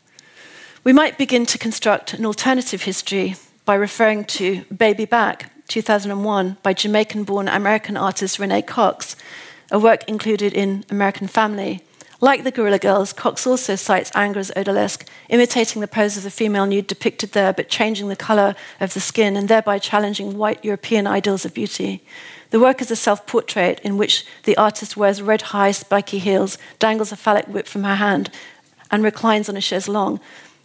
We might begin to construct an alternative history by referring to Baby Back, 2001, by Jamaican born American artist Renee Cox, a work included in American Family, like the Guerrilla Girls, Cox also cites Ingres' odalisque, imitating the pose of the female nude depicted there, but changing the colour of the skin and thereby challenging white European ideals of beauty. The work is a self portrait in which the artist wears red high, spiky heels, dangles a phallic whip from her hand, and reclines on a chaise longue,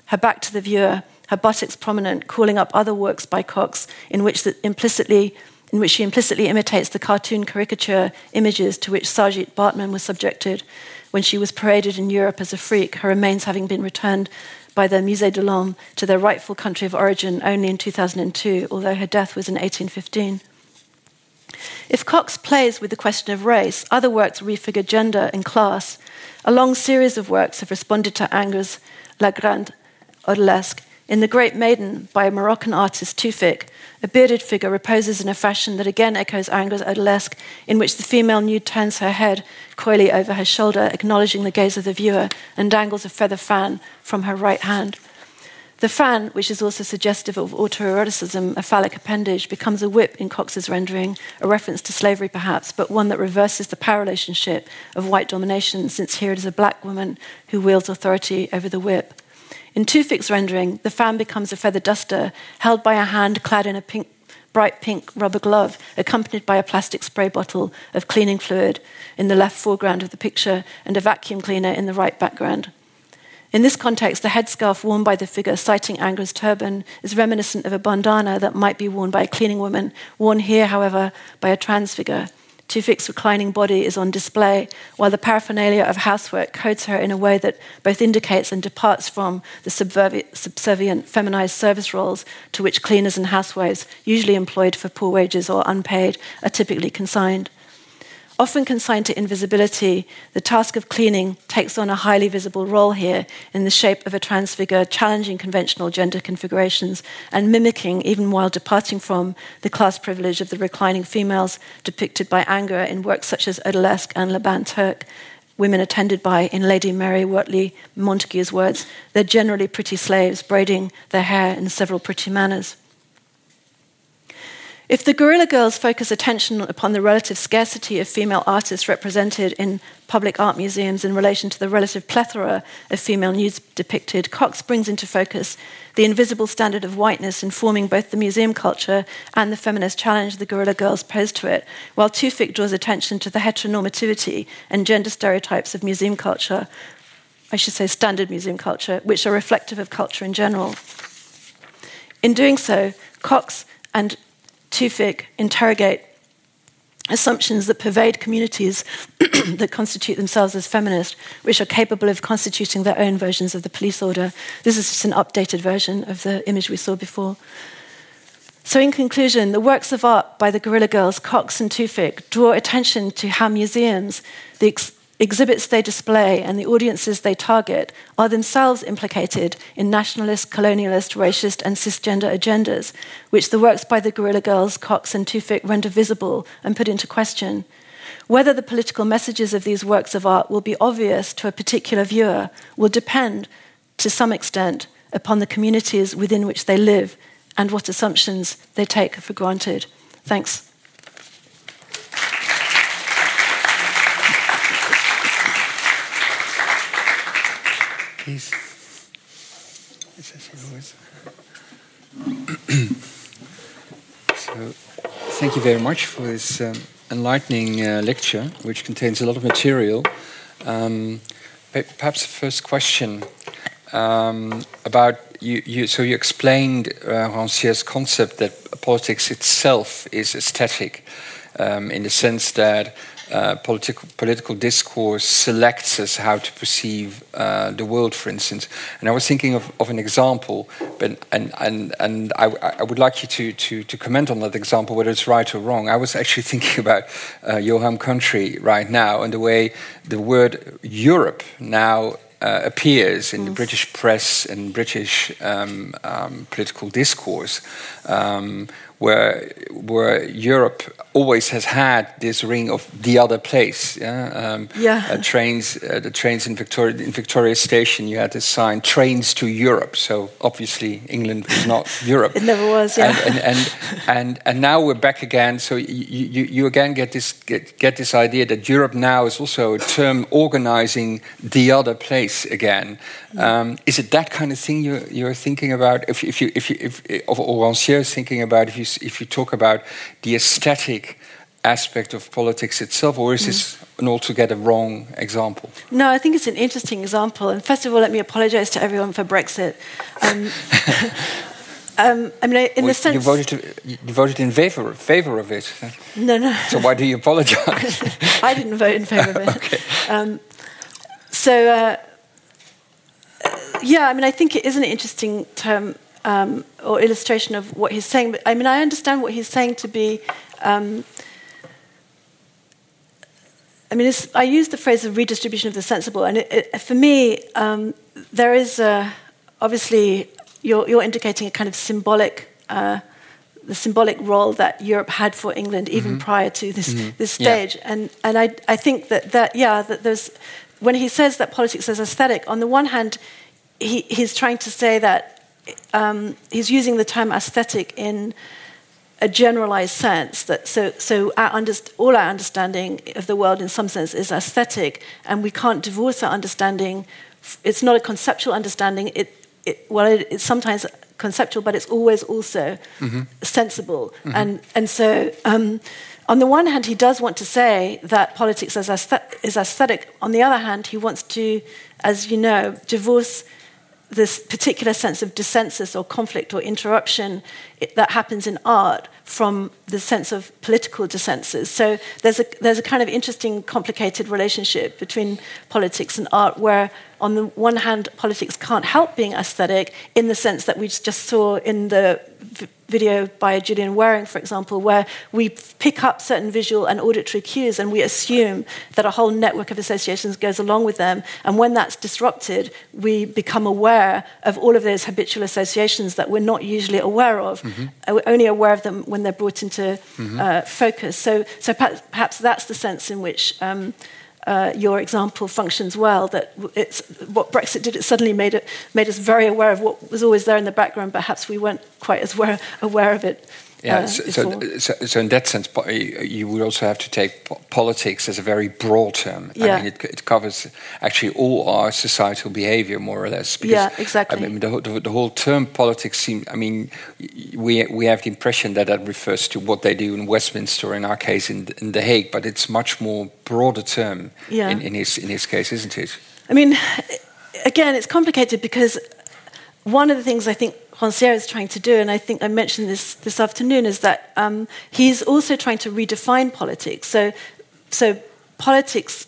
her back to the viewer, her buttocks prominent, calling up other works by Cox in which implicitly in which she implicitly imitates the cartoon caricature images to which Saartjie Baartman was subjected when she was paraded in Europe as a freak, her remains having been returned by the Musée de l'Homme to their rightful country of origin only in 2002, although her death was in 1815. If Cox plays with the question of race, other works refigure gender and class. A long series of works have responded to Ingres, La Grande Odalisque in The Great Maiden by Moroccan artist, Tufik, a bearded figure reposes in a fashion that again echoes Ingres' Odalisque, in which the female nude turns her head coyly over her shoulder, acknowledging the gaze of the viewer, and dangles a feather fan from her right hand. The fan, which is also suggestive of autoeroticism, a phallic appendage, becomes a whip in Cox's rendering, a reference to slavery perhaps, but one that reverses the power relationship of white domination, since here it is a black woman who wields authority over the whip. In Tufik's rendering, the fan becomes a feather duster held by a hand clad in a pink, bright pink rubber glove, accompanied by a plastic spray bottle of cleaning fluid in the left foreground of the picture and a vacuum cleaner in the right background. In this context, the headscarf worn by the figure, citing Ingres' turban, is reminiscent of a bandana that might be worn by a cleaning woman, worn here, however, by a trans figure. Tufik's reclining body is on display, while the paraphernalia of housework codes her in a way that both indicates and departs from the subservient feminized service roles to which cleaners and housewives, usually employed for poor wages or unpaid, are typically consigned. Often consigned to invisibility, the task of cleaning takes on a highly visible role here in the shape of a transfigure, challenging conventional gender configurations and mimicking, even while departing from, the class privilege of the reclining females depicted by Ingres in works such as Odalisque and Le Bain Turc. Women attended by, in Lady Mary Wortley Montagu's words, they're generally pretty slaves, braiding their hair in several pretty manners. If the Guerrilla Girls focus attention upon the relative scarcity of female artists represented in public art museums in relation to the relative plethora of female nudes depicted, Cox brings into focus the invisible standard of whiteness informing both the museum culture and the feminist challenge the Guerrilla Girls pose to it, while Tufik draws attention to the heteronormativity and gender stereotypes of museum culture, I should say standard museum culture, which are reflective of culture in general. In doing so, Cox and Tewfik interrogate assumptions that pervade communities that constitute themselves as feminist, which are capable of constituting their own versions of the police order. This is just an updated version of the image we saw before. So, in conclusion, the works of art by the Guerrilla Girls, Cox and Tewfik, draw attention to how museums, the ex- exhibits they display and the audiences they target are themselves implicated in nationalist, colonialist, racist, and cisgender agendas, which the works by the Guerrilla Girls, Cox, and Tewfik render visible and put into question. Whether the political messages of these works of art will be obvious to a particular viewer will depend, to some extent, upon the communities within which they live and what assumptions they take for granted. Thanks. Please. so, thank you very much for this um, enlightening uh, lecture, which contains a lot of material. Um, perhaps the first question um, about you, you, So you explained uh, Rancière's concept that politics itself is aesthetic, um, in the sense that uh, political, political discourse selects us how to perceive uh, the world, for instance. And I was thinking of, of an example, but, and, and, and I, I, would like you to, to, to comment on that example, whether it's right or wrong. I was actually thinking about uh, your home country right now and the way the word Europe now uh, appears in the British press and British um, um, political discourse, um, where where Europe always has had this ring of the other place. Yeah, um, yeah. Uh, trains, uh, the trains in Victoria in Victoria Station. You had this sign "Trains to Europe." So obviously England was not Europe. It never was. Yeah. And and and, and, and now we're back again. So you, you, you again get this get, get this idea that Europe now is also a term organizing the other place again. Um, is it that kind of thing you're, you're thinking about? If, if you if you if, or Rancière is thinking about if you if you talk about the aesthetic aspect of politics itself, or is mm. this an altogether wrong example? No, I think it's an interesting example. And first of all, let me apologize to everyone for Brexit. Um, um, I mean, in well, the sense you voted, to, you voted in favor favor of it. No, no. So why do you apologize? I didn't vote in favor of it. okay. Um, so. Uh, yeah, I mean, I think it is an interesting term um, or illustration of what he's saying. But I mean, I understand what he's saying to be. Um, I mean, I use the phrase of redistribution of the sensible, and it, it, for me, um, there is a, obviously you're, you're, indicating a kind of symbolic. Uh, the symbolic role that Europe had for England even mm-hmm. prior to this, mm-hmm. this stage. Yeah. And, and I, I think that, that, yeah, that there's, when he says that politics is aesthetic, on the one hand, he, he's trying to say that um, he's using the term aesthetic in a generalized sense that so so our underst- all our understanding of the world in some sense is aesthetic and we can't divorce our understanding it's not a conceptual understanding it, it well it, it's sometimes conceptual but it's always also mm-hmm. sensible mm-hmm. and and so um, on the one hand he does want to say that politics is, aesthet- is aesthetic on the other hand he wants to as you know divorce this particular sense of dissensus or conflict or interruption that happens in art from the sense of political dissensus. So there's a, there's a kind of interesting, complicated relationship between politics and art where, on the one hand, politics can't help being aesthetic in the sense that we just saw in the video by Gillian Wearing, for example, where we pick up certain visual and auditory cues and we assume that a whole network of associations goes along with them. And when that's disrupted, we become aware of all of those habitual associations that we're not usually aware of. Mm-hmm. We're only aware of them when they're brought into mm-hmm. uh, focus. So, so perhaps, perhaps, that's the sense in which. Um, uh, your example functions well. That it's what Brexit did. It suddenly made it made us very aware of what was always there in the background. Perhaps we weren't quite as aware, aware of it Yeah, uh, so, so, so, in that sense, you would also have to take politics as a very broad term. Yeah. I mean, it, it covers actually all our societal behavior, more or less. Yeah, exactly. I mean, the, whole- the, the whole term politics seem. I mean, we we have the impression that that refers to what they do in Westminster, in our case, in, in The Hague. But it's much more broader term Yeah. in, in his in his case, isn't it? I mean, again, it's complicated because one of the things I think Rancière is trying to do, and I think I mentioned this this afternoon, is that um, he's also trying to redefine politics. So, so politics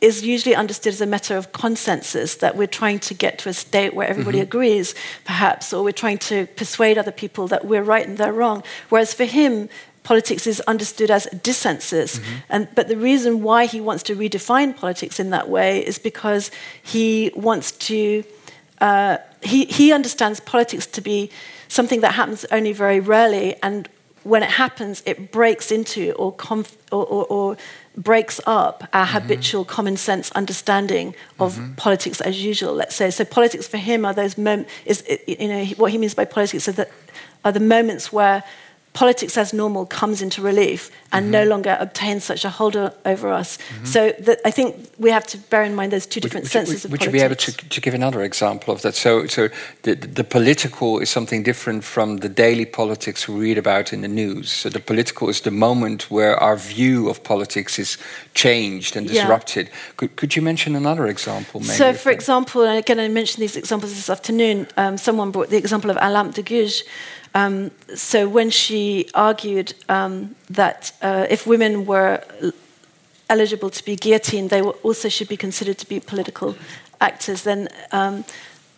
is usually understood as a matter of consensus that we're trying to get to a state where everybody agrees, perhaps, or we're trying to persuade other people that we're right and they're wrong. Whereas for him, politics is understood as dissensus. And, but the reason why he wants to redefine politics in that way is because he wants to, uh, he, he understands politics to be something that happens only very rarely. And when it happens, it breaks into or, conf- or, or, or breaks up our mm-hmm. habitual common sense understanding of mm-hmm. politics as usual, let's say. So politics for him are those moments, is, you know, what he means by politics are, that, are the moments where politics as normal comes into relief and no longer obtains such a hold over us. So that, I think we have to bear in mind those two different would, senses you, of would you be able to, to give another example of that? So, so the, the political is something different from the daily politics we read about in the news. So, the political is the moment where our view of politics is changed and Yeah. disrupted. Could, could you mention another example? Maybe So, for example, and again, I mentioned these examples this afternoon. Um, someone brought the example of Olympe de Gouges. Um, so, when she argued um, that uh, if women were eligible to be guillotined, they also should be considered to be political actors, then um,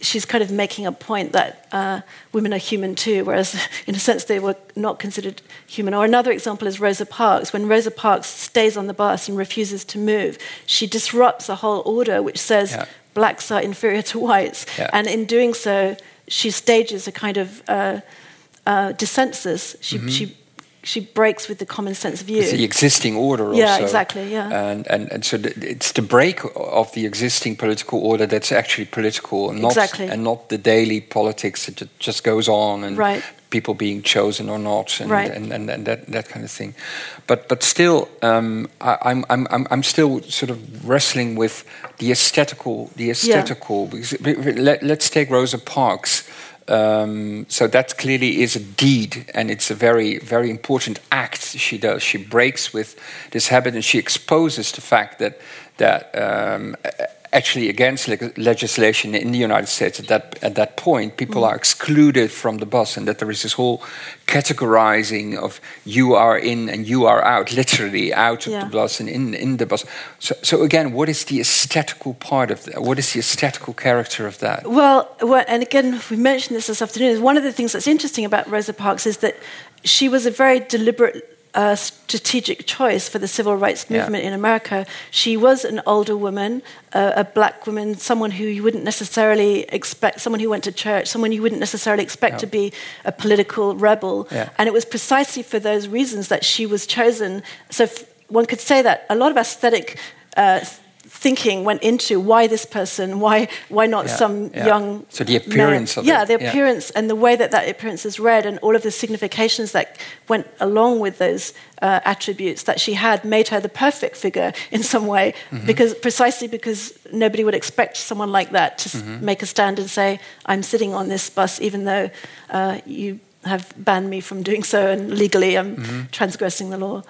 she's kind of making a point that uh, women are human too, whereas in a sense they were not considered human. Or another example is Rosa Parks. When Rosa Parks stays on the bus and refuses to move, she disrupts a whole order which says Yeah. blacks are inferior to whites. Yeah. And in doing so, she stages a kind of uh, uh, dissensus. She, she, she breaks with the common sense view. It's the existing order Yeah, also. exactly, yeah. And, and, and so the, it's the break of the existing political order that's actually political and not, Exactly. and not the daily politics that just goes on and Right. people being chosen or not and, Right. and, and, and that, that kind of thing. But, but still, um, I, I'm, I'm, I'm, I'm still sort of wrestling with the aesthetical, the aesthetical. Because, let, let's take Rosa Parks. Um, so that clearly is a deed, and it's a very, very important act she does. She breaks with this habit, and she exposes the fact that that um, actually against leg- legislation in the United States at that at that point, people are excluded from the bus, and that there is this whole categorizing of you are in and you are out, literally out of Yeah. the bus and in in the bus. So, so again, what is the aesthetical part of that? What is the aesthetical character of that? Well, well, and again, we mentioned this this afternoon. One of the things that's interesting about Rosa Parks is that she was a very deliberate, uh, strategic choice for the civil rights Yeah. movement in America. She was an older woman, uh, a black woman, someone who you wouldn't necessarily expect, someone who went to church, someone you wouldn't necessarily expect Yeah. to be a political rebel. Yeah. And it was precisely for those reasons that she was chosen. So f- one could say that a lot of aesthetic. Uh, Thinking went into why this person, why why not Yeah, some yeah. young So the appearance man. of yeah, it, the yeah. appearance and the way that that appearance is read and all of the significations that went along with those uh, attributes that she had made her the perfect figure in some way Mm-hmm. because precisely because nobody would expect someone like that to Mm-hmm. make a stand and say I'm sitting on this bus even though uh, you have banned me from doing so and legally I'm Mm-hmm. transgressing the law.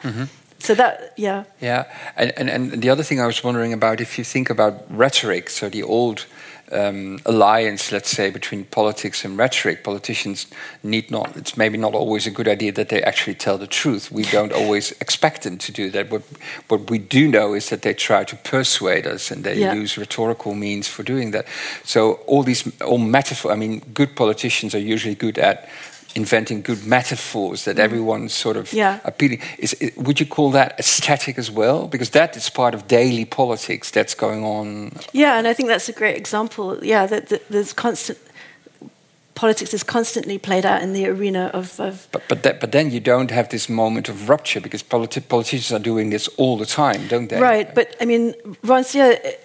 So that yeah Yeah, and, and, and the other thing I was wondering about, if you think about rhetoric, so the old um, alliance, let's say, between politics and rhetoric, politicians need not, it's maybe not always a good idea that they actually tell the truth. We don't always expect them to do that. What, what we do know is that they try to persuade us and they Yeah. use rhetorical means for doing that. So all these, all metaphor, I mean, good politicians are usually good at inventing good metaphors that mm. everyone's sort of Yeah. appealing. Is, would you call that aesthetic as well? Because that is part of daily politics that's going on. Yeah, and I think that's a great example. Yeah, that, that there's constant politics is constantly played out in the arena of, of But but, that, but then you don't have this moment of rupture because politi- politicians are doing this all the time, don't they? right. But I mean, Rancière,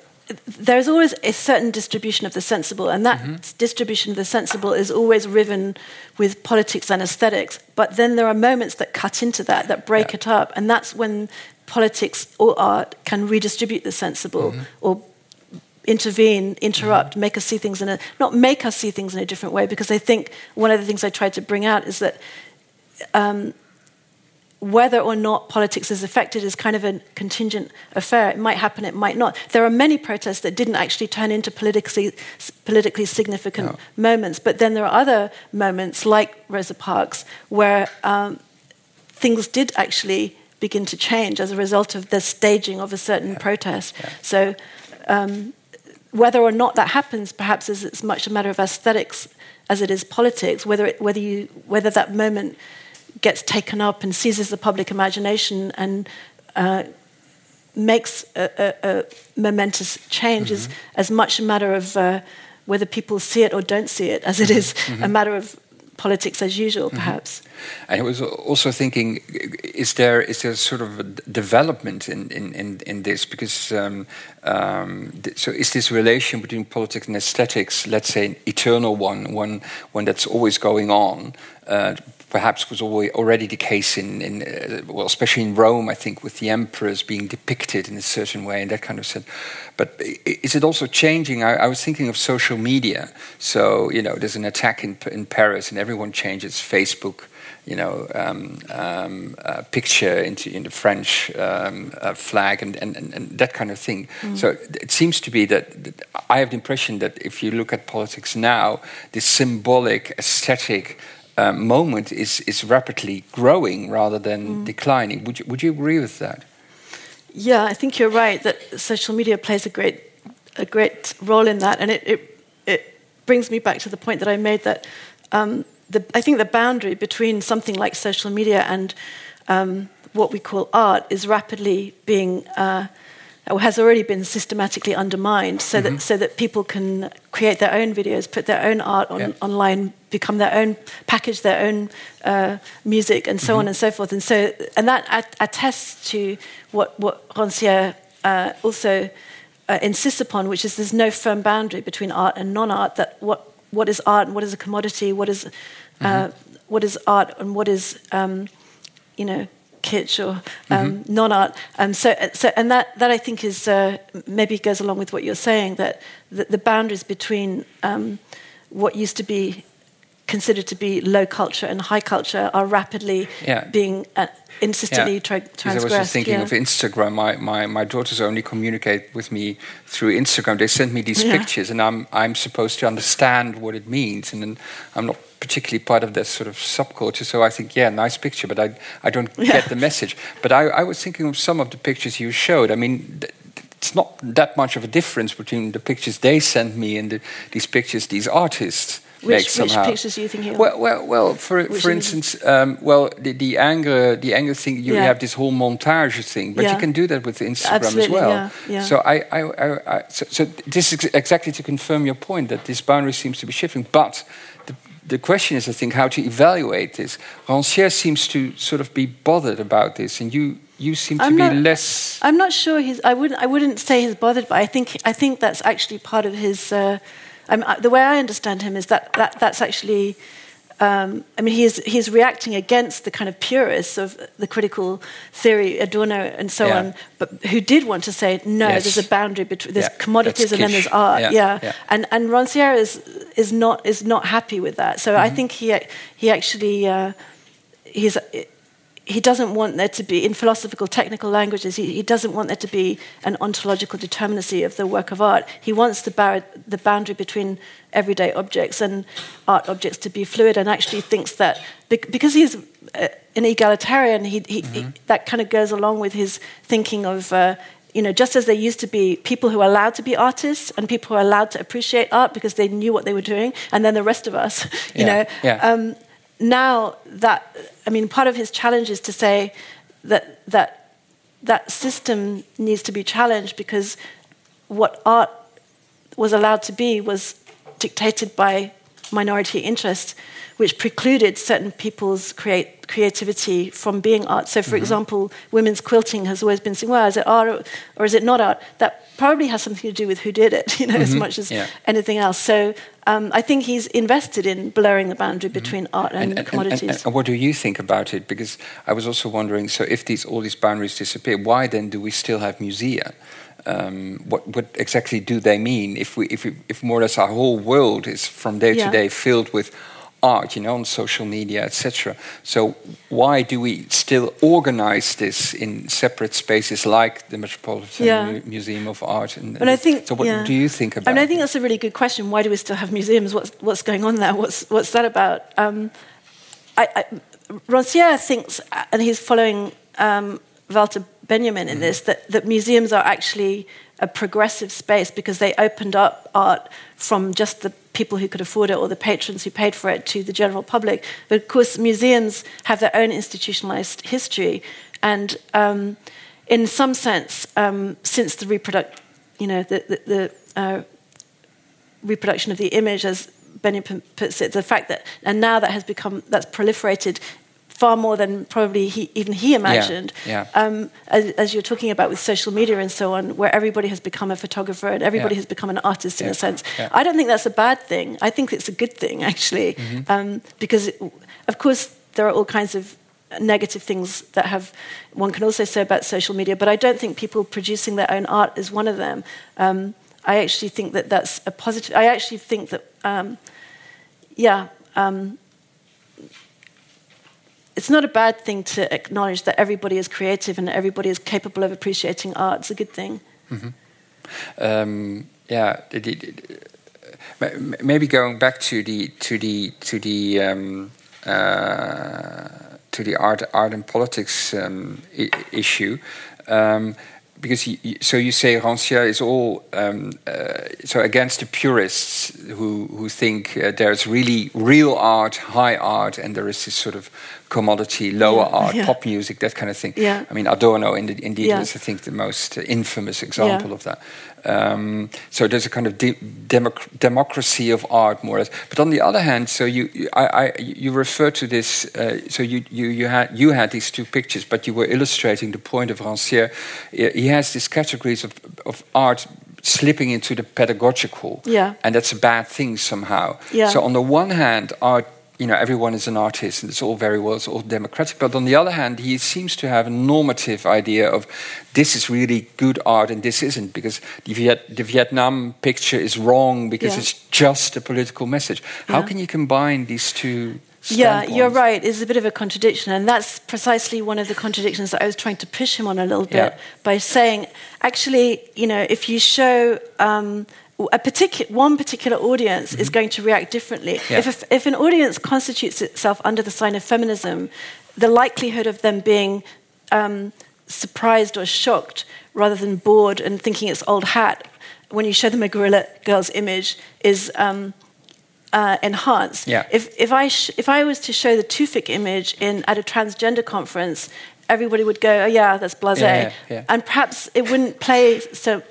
there's always a certain distribution of the sensible, and that mm-hmm. distribution of the sensible is always riven with politics and aesthetics. But then there are moments that cut into that, that break yeah. it up, and that's when politics or art can redistribute the sensible mm-hmm. or intervene, interrupt, mm-hmm. make us see things in a not make us see things in a different way. Because I think one of the things I tried to bring out is that. Um, whether or not politics is affected is kind of a contingent affair. It might happen, it might not. There are many protests that didn't actually turn into politically, politically significant no. moments, but then there are other moments, like Rosa Parks, where um, things did actually begin to change as a result of the staging of a certain yeah. protest. Yeah. So, um, whether or not that happens, perhaps is as much a matter of aesthetics as it is politics. Whether it, whether you whether that moment gets taken up and seizes the public imagination and uh, makes a, a, a, momentous change mm-hmm. is as much a matter of uh, whether people see it or don't see it as it is mm-hmm. mm-hmm. a matter of politics as usual, mm-hmm. perhaps. And I was also thinking, is there is there sort of a development in in, in, in this? Because um, um, th- so is this relation between politics and aesthetics, let's say, an eternal one, one one that's always going on? Uh, perhaps was already the case in, in uh, well, especially in Rome, I think, with the emperors being depicted in a certain way and that kind of stuff. But is it also changing? I, I, was thinking of social media. So, you know, there's an attack in, in Paris and everyone changes Facebook you know, um, um, uh, picture into in the French um, uh, flag and, and, and, that kind of thing. Mm. So it seems to be that, that, I have the impression that if you look at politics now, this symbolic, aesthetic uh, moment is, is rapidly growing rather than mm. declining. Would you, would you agree with that? Yeah, I think you're right that social media plays a great, a great role in that. And it, it, it brings me back to the point that I made that um, the, I think the boundary between something like social media and um, what we call art is rapidly being. Uh, or has already been systematically undermined so mm-hmm. that so that people can create their own videos, put their own art on, yeah. online, become their own, package their own uh, music, and so mm-hmm. on and so forth. And so and that attests to what what Rancière uh, also uh, insists upon, which is there's no firm boundary between art and non-art. That what what is art and what is a commodity, what is uh, mm-hmm. what is art and what is um, you know kitsch or um, mm-hmm. non-art. Um, so, so, and that, that I think is uh, maybe goes along with what you're saying that the, the boundaries between um, what used to be considered to be low culture and high culture are rapidly yeah. being uh, insistently yeah. tra- transgressed. I was just thinking yeah. of Instagram. My, my, my daughters only communicate with me through Instagram. They send me these yeah. pictures, and I'm I'm supposed to understand what it means, and then I'm not particularly part of this sort of subculture. So I think, yeah, nice picture, but I, I don't yeah. get the message. But I, I, was thinking of some of the pictures you showed. I mean, it's not that much of a difference between the pictures they sent me and the, these pictures these artists which, somehow. Which pictures do you think? Well, well, well. For which for instance, um, well, the, the Ingres, the Ingres thing. You yeah. have this whole montage thing, but yeah. you can do that with Instagram Absolutely, as well. Yeah. So I, I, I, I so, so, this is exactly to confirm your point that this boundary seems to be shifting, but the question is, I think, how to evaluate this. Rancière seems to sort of be bothered about this, and you you seem to I'm be not, less. I'm not sure he's. I wouldn't. I wouldn't say he's bothered, but I think I think that's actually part of his. Uh, the way I understand him is that, that that's actually um, I mean, he's, he's reacting against the kind of purists of the critical theory, Adorno and so yeah. on, but who did want to say, no, yes. there's a boundary between, there's yeah. commodities and then there's art. Yeah. yeah. yeah. And, and Rancière is, is, not, is not happy with that. So mm-hmm. I think he, he actually, uh, he's, he doesn't want there to be, in philosophical technical languages, he, he, doesn't want there to be an ontological determinacy of the work of art. He wants the, bar- the boundary between everyday objects and art objects to be fluid and actually thinks that because he's uh, an egalitarian, he, he, mm-hmm. that kind of goes along with his thinking of. Uh, you know, just as there used to be people who were allowed to be artists and people who were allowed to appreciate art because they knew what they were doing, and then the rest of us, you yeah, know, yeah. Um, now that, I mean, part of his challenge is to say that that, that system needs to be challenged because what art was allowed to be was dictated by minority interest, which precluded certain people's create, creativity from being art. So, for Mm-hmm. example, women's quilting has always been seen, well, is it art or is it not art? That probably has something to do with who did it, you know, as much as Mm-hmm. Yeah. anything else. So, um, I think he's invested in blurring the boundary between art and, commodities. and what do you think about it? Because I was also wondering, so if these all these boundaries disappear, why then do we still have musea? Um, what, what exactly do they mean? If we, if we, if more or less our whole world is from day Yeah. to day filled with art, you know, on social media, etc. So why do we still organize this in separate spaces like the Metropolitan Yeah. Museum of Art? And, But I think, so. What yeah. do you think about? I mean, I think that's a really good question. Why do we still have museums? What's what's going on there? What's what's that about? Um, I, I, Rancière thinks, and he's following um, Walter Benjamin in this, that, that museums are actually a progressive space because they opened up art from just the people who could afford it or the patrons who paid for it to the general public. But of course, museums have their own institutionalized history, and um, in some sense, um, since the reproduct, you know, the, the, the uh, reproduction of the image, as Benny puts it, the fact that, and now that has become, that's proliferated far more than probably he, even he imagined. yeah. Um, as, as, you're talking about with social media and so on, where everybody has become a photographer and everybody Yeah. has become an artist in a sense. Yeah. I don't think that's a bad thing. I think it's a good thing, actually, Mm-hmm. um, because, it, of course, there are all kinds of negative things that have one can also say about social media but i don't think people producing their own art is one of them um, i actually think that that's a positive i actually think that um, yeah um, it's not a bad thing to acknowledge that everybody is creative and everybody is capable of appreciating art it's a good thing um, yeah, the, the, the, maybe going back to the to the to the um, uh, to the art art and politics um, issue. Um, because so you say Rancière is all um, uh, so against the purists who who think uh, there's really real art, high art, and there is this sort of commodity, lower Yeah, art, yeah. pop music, that kind of thing. Yeah. I mean, Adorno indeed, indeed Yeah. was, I think, the most infamous example of that. Um, so there's a kind of de- democ- democracy of art, more or less. But on the other hand, so you, you, I, I, you refer to this. Uh, so you, you, you had you had these two pictures, but you were illustrating the point of Rancière. He he has these categories of, of art slipping into the pedagogical, Yeah. and that's a bad thing somehow. Yeah. So on the one hand, art. You know, everyone is an artist, and it's all very well, it's all democratic. But on the other hand, he seems to have a normative idea of this is really good art and this isn't, because the, Viet- the Vietnam picture is wrong because Yeah. it's just a political message. How Yeah. can you combine these two? Yeah, you're right. It's a bit of a contradiction, and that's precisely one of the contradictions that I was trying to push him on a little bit Yeah. by saying, actually, you know, if you show um, a particular one particular audience is going to react differently. Mm-hmm. Yeah. If, a, if an audience constitutes itself under the sign of feminism, the likelihood of them being um, surprised or shocked rather than bored and thinking it's old hat when you show them a Guerrilla Girl's image is. Um, uh, enhanced. Yeah. If if I sh- if I was to show the Tufik image in at a transgender conference, everybody would go, "Oh yeah, that's blasé," Yeah, yeah, and perhaps it wouldn't play so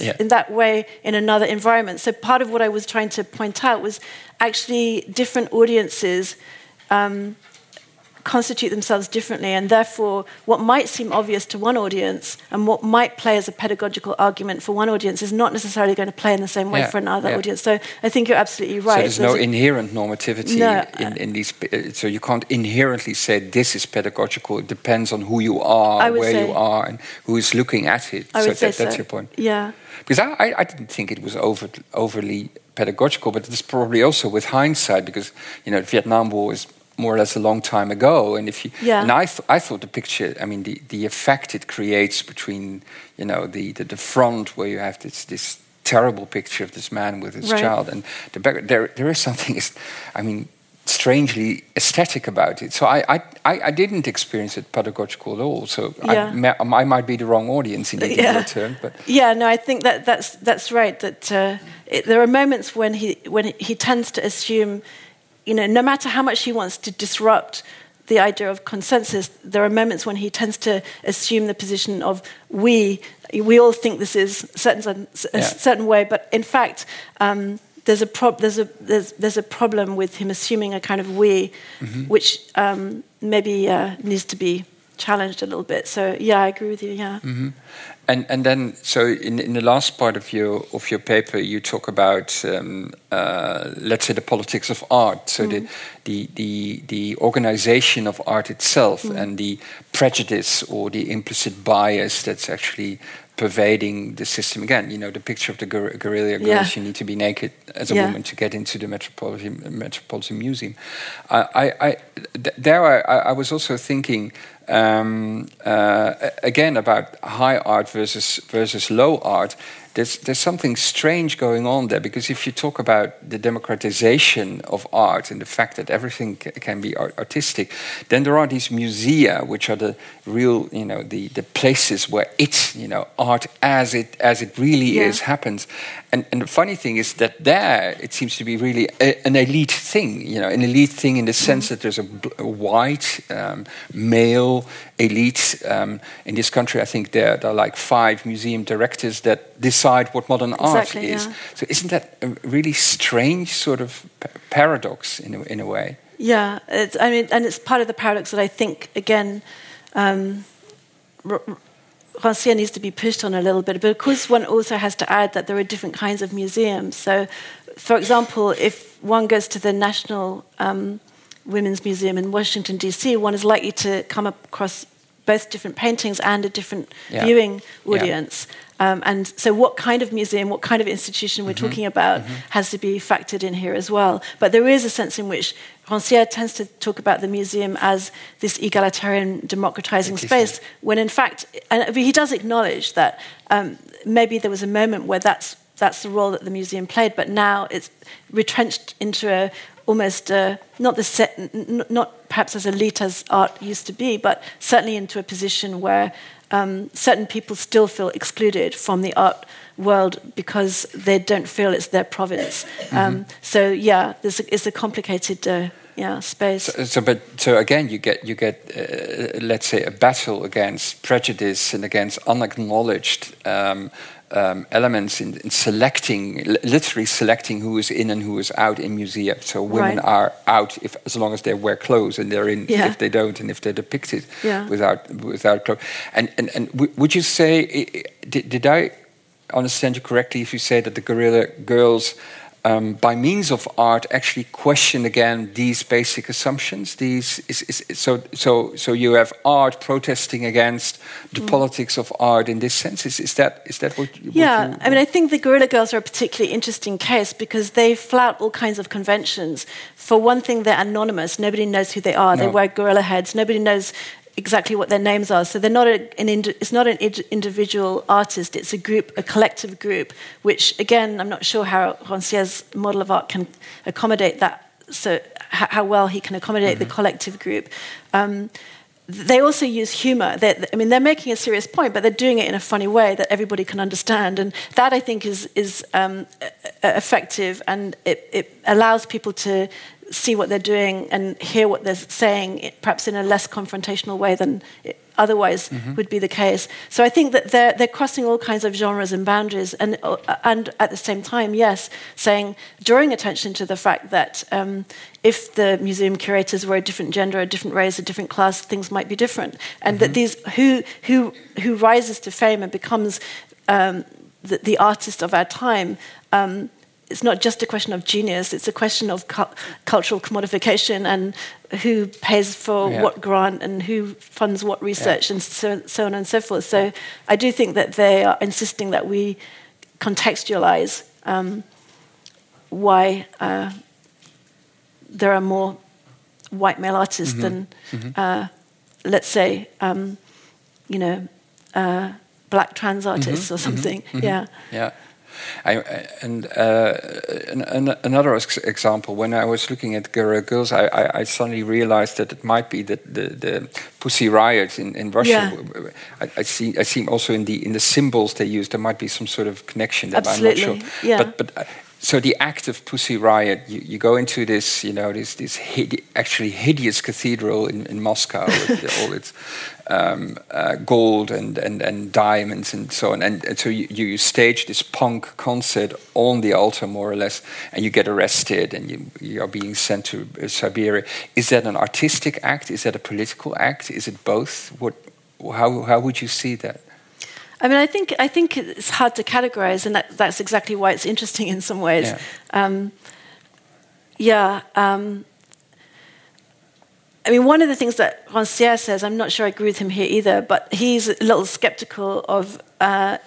Yeah. in that way in another environment. So part of what I was trying to point out was actually different audiences. Um, constitute themselves differently, and therefore, what might seem obvious to one audience and what might play as a pedagogical argument for one audience is not necessarily going to play in the same way Yeah, for another yeah. audience. So I think you're absolutely right. So there's no There's a- inherent normativity No, in, in these. So you can't inherently say this is pedagogical. It depends on who you are, where you are, and who is looking at it. I so would say that, that's so. your point. Yeah. Because I, I, I didn't think it was over, overly pedagogical, but it's probably also with hindsight because you know the Vietnam War is more or less a long time ago, and if you Yeah. and I th- I thought the picture, I mean the, the effect it creates between you know the, the, the front where you have this this terrible picture of this man with his Right. child, and the back, there there is something is, I mean. Strangely aesthetic about it, so I, I, I I didn't experience it pedagogical at all. So Yeah. I, I might be the wrong audience in Yeah. your term, but Yeah, no, I think that that's that's right. That uh, it, there are moments when he when he tends to assume, you know, no matter how much he wants to disrupt the idea of consensus, there are moments when he tends to assume the position of we. We all think this is certain a Yeah. certain way, but in fact. Um, there's a prob- there's a there's there's a problem with him assuming a kind of we, Mm-hmm. which um, maybe uh, needs to be challenged a little bit. So yeah, I agree with you. Yeah. And and then so in in the last part of your of your paper you talk about um, uh, let's say the politics of art, so the the the the organization of art itself and the prejudice or the implicit bias that's actually pervading the system. Again, you know the picture of the guer- guerrilla girls. Yeah. You need to be naked as a Yeah. woman to get into the Metropolitan Metropolitan Museum. I, I, I th- there I, I was also thinking um, uh, again about high art versus versus low art. There's there's something strange going on there because if you talk about the democratization of art and the fact that everything ca- can be art- artistic, then there are these musea which are the real you know the the places where it's you know art as it as it really Yeah. is happens. And, and the funny thing is that there it seems to be really a, an elite thing, you know, an elite thing in the sense that there's a, a white um, male elite. Um, in this country, I think there, there are like five museum directors that decide what modern art is. yeah. So isn't that a really strange sort of paradox in a, in a way? Yeah, it's, I mean, and it's part of the paradox that I think again, um, Rancière needs to be pushed on a little bit. But of course, one also has to add that there are different kinds of museums. So, for example, if one goes to the National um, Women's Museum in Washington D.C., one is likely to come across both different paintings and a different Yeah. viewing Yeah. Um, and so, what kind of museum, what kind of institution we're talking about has to be factored in here as well. But there is a sense in which Rancière tends to talk about the museum as this egalitarian, democratizing space, when in fact, and he does acknowledge that um, maybe there was a moment where that's, that's the role that the museum played, but now it's retrenched into a almost uh, not the set, n- not perhaps as elite as art used to be, but certainly into a position where um, certain people still feel excluded from the art world because they don't feel it's their province. Um, so yeah, there's a, it's a complicated uh, yeah space. So, so, but so again, you get you get uh, let's say a battle against prejudice and against unacknowledged um, um, elements in, in selecting, literally selecting who is in and who is out in museums. So women Right. are out if as long as they wear clothes, and they're in Yeah. if they don't, and if they're depicted Yeah. without without clothes. And and and w- would you say did, did I understand you correctly if you say that the guerrilla girls? Um, by means of art, actually question again these basic assumptions. These is, is, so so so you have art protesting against the Mm. politics of art in this sense. Is, is that is that what? you- what Yeah, you- I mean, I think the Guerrilla Girls are a particularly interesting case because they flout all kinds of conventions. For one thing, they're anonymous. Nobody knows who they are. They wear gorilla heads. Nobody knows exactly what their names are. So they're not a, an it's not an id- individual artist. It's a group, a collective group. Which, again, I'm not sure how Rancière's model of art can accommodate that. So h- how well he can accommodate the collective group. Um, they also use humor. They're, I mean, they're making a serious point, but they're doing it in a funny way that everybody can understand, and that I think is is um, effective, and it, it allows people to see what they're doing and hear what they're saying, perhaps in a less confrontational way than it otherwise would be the case. So I think that they're they're crossing all kinds of genres and boundaries, and uh, and at the same time, yes, saying drawing attention to the fact that. Um, if the museum curators were a different gender, a different race, a different class, things might be different, and that these who who who rises to fame and becomes um, the, the artist of our time. Um, it's not just a question of genius; it's a question of cu- cultural commodification and who pays for Yeah. what grant and who funds what research and so, so on and so forth. So I do think that they are insisting that we contextualize um, why. Uh, there are more white male artists than, uh, let's say, um, you know, uh, black trans artists or something. Yeah. Yeah. I, and uh, an, an, another example, when I was looking at Guerrilla Girls, I, I, I suddenly realized that it might be that the, the Pussy Riot in, in Russia. Yeah. I, I see. I see also in the in the symbols they use there might be some sort of connection. That I'm not Absolutely, sure. yeah. But but uh, so the act of Pussy Riot, you, you go into this, you know, this this actually hideous cathedral in, in Moscow with all its um, uh, gold and, and, and diamonds and so on, and, and so you, you stage this punk concert on the altar more or less, and you get arrested and you, you are being sent to uh, Siberia. Is that an artistic act? Is that a political act? Is it both? What? How how would you see that? I mean, I think I think it's hard to categorize, and that, that's exactly why it's interesting in some ways. Yeah. Um, yeah um, I mean, one of the things that Rancière says, I'm not sure I agree with him here either, but he's a little skeptical of uh,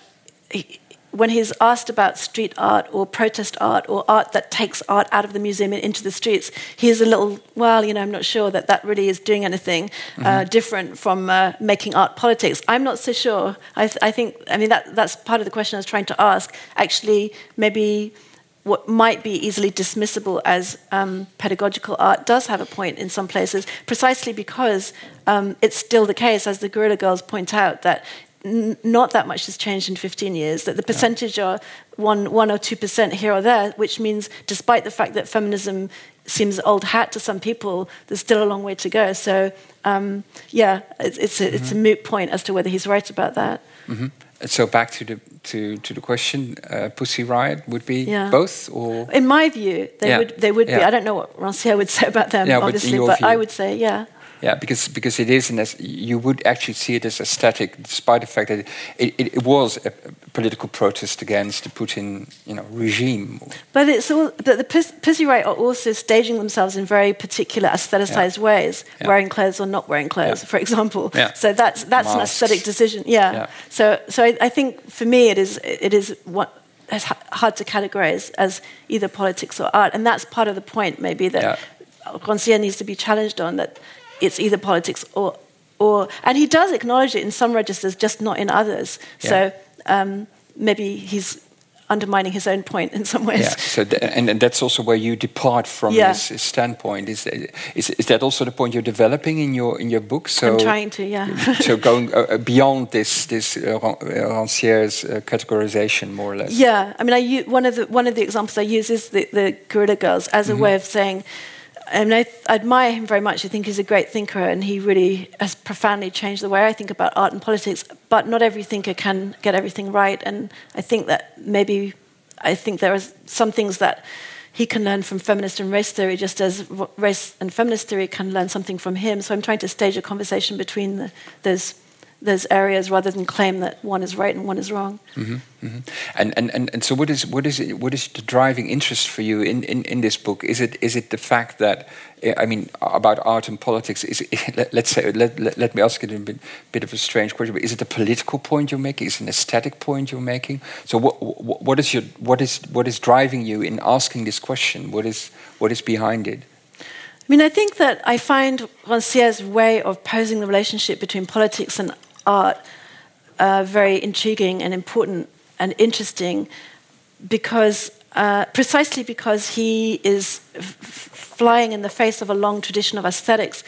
he, when he's asked about street art or protest art or art that takes art out of the museum and into the streets, he's a little, well, you know, I'm not sure that that really is doing anything uh, mm-hmm. uh, different from uh, making art politics. I'm not so sure. I, th- I think, I mean, that, that's part of the question I was trying to ask. Actually, maybe what might be easily dismissible as um, pedagogical art does have a point in some places, precisely because um, it's still the case, as the Guerrilla Girls point out, that not that much has changed in 15 years, that the percentage are one, one or two percent here or there, which means despite the fact that feminism seems old hat to some people, there's still a long way to go. So, um, yeah, it's, it's, a, mm-hmm. it's, a, moot point as to whether he's right about that. Mm-hmm. So back to the to, to the question, uh, Pussy Riot would be yeah. both, or in my view, they yeah. would they would yeah. be. I don't know what Rancière would say about them, obviously, but, but I would say, yeah. Yeah, because because it is, and you would actually see it as aesthetic, despite the fact that it, it, it, was a political protest against the Putin, you know, regime. But it's all, but the Pussy Riot are also staging themselves in very particular aestheticized yeah. ways, yeah. wearing clothes or not wearing clothes, yeah. for example. So that's that's Masks. an aesthetic decision. Yeah. So so I, I, think for me it is it is what. It's hard to categorize as either politics or art, and that's part of the point, maybe that yeah. needs to be challenged on. That it's either politics or, or and he does acknowledge it in some registers, just not in others. Yeah. So um, maybe he's undermining his own point in some ways. Yeah. So, th- and, and, that's also where you depart from yeah. his, his, standpoint. Is, is is that also the point you're developing in your in your book? So I'm trying to, yeah. so going uh, uh, beyond this this uh, Rancière's uh, categorization, more or less. Yeah. I mean, I one of the one of the examples I use is the the Guerrilla Girls as a mm-hmm. way of saying and I, admire him very much. I think he's a great thinker, and he really has profoundly changed the way I think about art and politics. But not every thinker can get everything right, and I think that maybe I think there are some things that he can learn from feminist and race theory, just as race and feminist theory can learn something from him. So I'm trying to stage a conversation between the, those those areas rather than claim that one is right and one is wrong. Mm-hmm, mm-hmm. And, and, and, and so, what is, what, is it, what is the driving interest for you in, in, in this book? Is it, is it the fact that, eh, I mean, about art and politics, is it, let, us say, let, let, let, me ask it in a bit, bit, of a strange question, but is it a political point you're making? Is it an aesthetic point you're making? So, what, what, what, is, your, what, is, what is driving you in asking this question? What is, what is behind it? I mean, I think that I find Rancière's way of posing the relationship between politics and art uh, very intriguing and important and interesting because uh, precisely because he is flying in the face of a long tradition of aesthetics,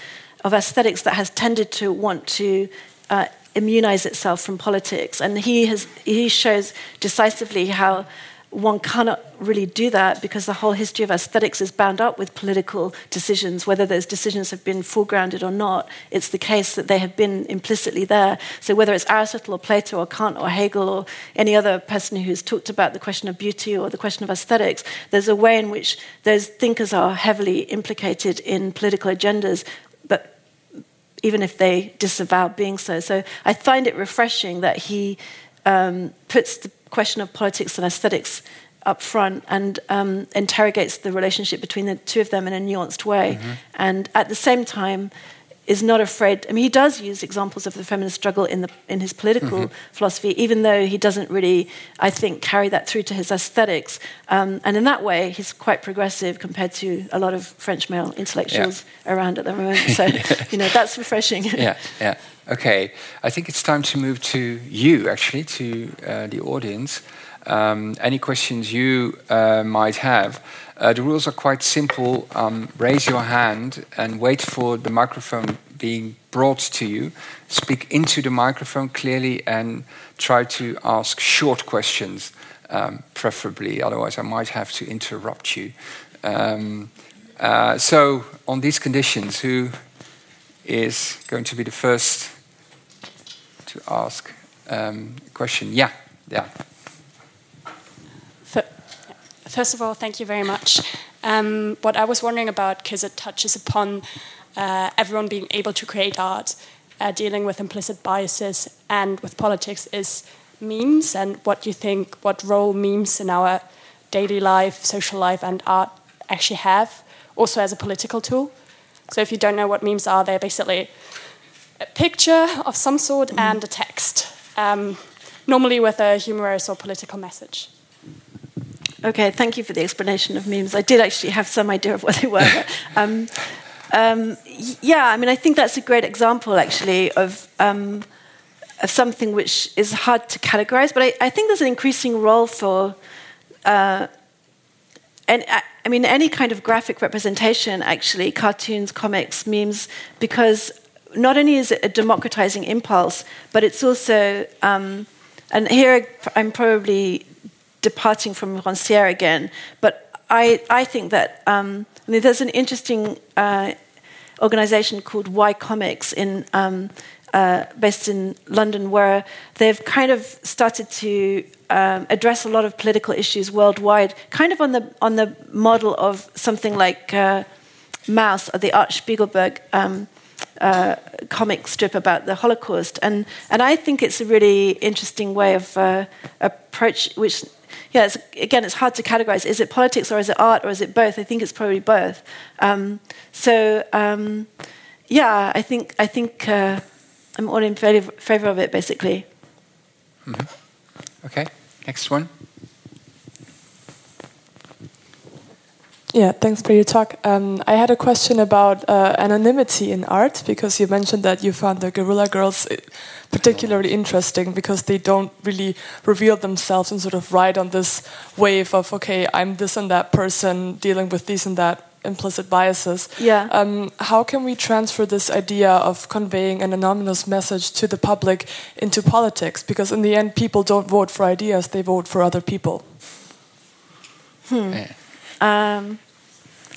of aesthetics that has tended to want to uh, immunize itself from politics, and he has he shows decisively how one cannot really do that because the whole history of aesthetics is bound up with political decisions, whether those decisions have been foregrounded or not. It's the case that they have been implicitly there. So whether it's Aristotle or Plato or Kant or Hegel or any other person who's talked about the question of beauty or the question of aesthetics, there's a way in which those thinkers are heavily implicated in political agendas, but even if they disavow being so. So I find it refreshing that he um, puts the question of politics and aesthetics up front and um, interrogates the relationship between the two of them in a nuanced way. Mm-hmm. And at the same time, is not afraid. I mean, he does use examples of the feminist struggle in, the, in his political mm-hmm. philosophy, even though he doesn't really, I think, carry that through to his aesthetics. Um, and in that way, he's quite progressive compared to a lot of French male intellectuals yeah. around at the moment. So, you know, that's refreshing. yeah, yeah. Okay, I think it's time to move to you, actually, to uh, the audience. Um, any questions you uh, might have? Uh, the rules are quite simple. Um, raise your hand and wait for the microphone being brought to you. Speak into the microphone clearly and try to ask short questions. um, preferably. Otherwise, I might have to interrupt you. Um, uh, so, on these conditions, who is going to be the first to ask um, a question? Yeah, yeah. First of all, thank you very much. Um, what I was wondering about, because it touches upon uh, everyone being able to create art, uh, dealing with implicit biases and with politics, is memes and what you think, what role memes in our daily life, social life, and art actually have, also as a political tool. So if you don't know what memes are, they're basically a picture of some sort mm. and a text, um, normally with a humorous or political message. Okay, thank you for the explanation of memes. I did actually have some idea of what they were. Um, um, yeah, I mean, I think that's a great example, actually, of, um, of something which is hard to categorize. But I, I think there's an increasing role for, uh, and uh, I mean, any kind of graphic representation, actually, cartoons, comics, memes, because not only is it a democratizing impulse, but it's also, um, and here I'm probably departing from Rancière again, but I, I think that um, I mean, there's an interesting uh, organization called Y Comics in, um, uh, based in London where they've kind of started to um, address a lot of political issues worldwide, kind of on the, on the model of something like uh, Maus or the Art Spiegelman. Uh, comic strip about the Holocaust, and and I think it's a really interesting way of uh, approach, which yeah, it's, again, it's hard to categorize. Is it politics or is it art or is it both? I think it's probably both. Um, so um, yeah, I think I think uh, I'm all in favor, of it, basically. Mm-hmm. Okay, next one. Yeah, thanks for your talk. Um, I had a question about uh, anonymity in art because you mentioned that you found the Guerrilla Girls uh, particularly interesting because they don't really reveal themselves and sort of ride on this wave of, okay, I'm this and that person dealing with these and that implicit biases. Yeah. Um, how can we transfer this idea of conveying an anonymous message to the public into politics? Because in the end, people don't vote for ideas, they vote for other people. Hmm. Yeah. Um,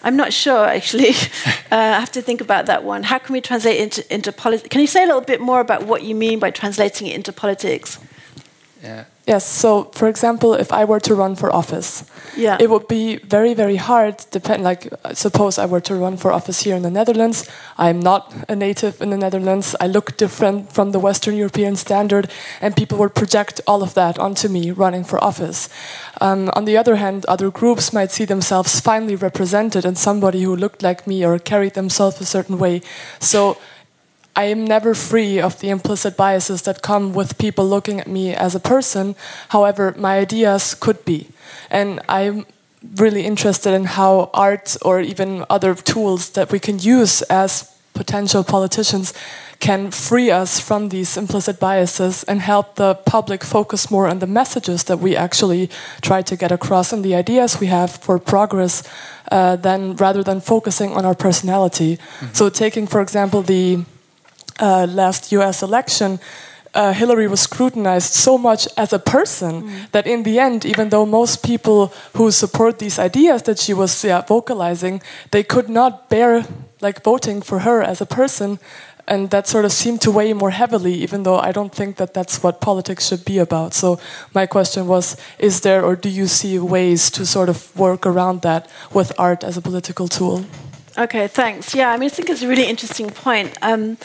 I'm not sure, actually. uh, I have to think about that one. How can we translate into, into politics? Can you say a little bit more about what you mean by translating it into politics? Yeah. Yes. So, for example, if I were to run for office, yeah. it would be very, very hard. Depend like, suppose I were to run for office here in the Netherlands. I'm not a native in the Netherlands. I look different from the Western European standard, and people would project all of that onto me running for office. Um, on the other hand, other groups might see themselves finally represented in somebody who looked like me or carried themselves a certain way. So I am never free of the implicit biases that come with people looking at me as a person. However, my ideas could be. And I'm really interested in how art or even other tools that we can use as potential politicians can free us from these implicit biases and help the public focus more on the messages that we actually try to get across and the ideas we have for progress uh, than rather than focusing on our personality. Mm -hmm. So taking for example the uh, last US election, uh, Hillary was scrutinized so much as a person mm. that in the end, even though most people who support these ideas that she was yeah, vocalizing, they could not bear like voting for her as a person, and that sort of seemed to weigh more heavily. Even though I don't think that that's what politics should be about. So my question was: Is there, or do you see ways to sort of work around that with art as a political tool? Okay, thanks. Yeah, I mean, I think it's a really interesting point. Um,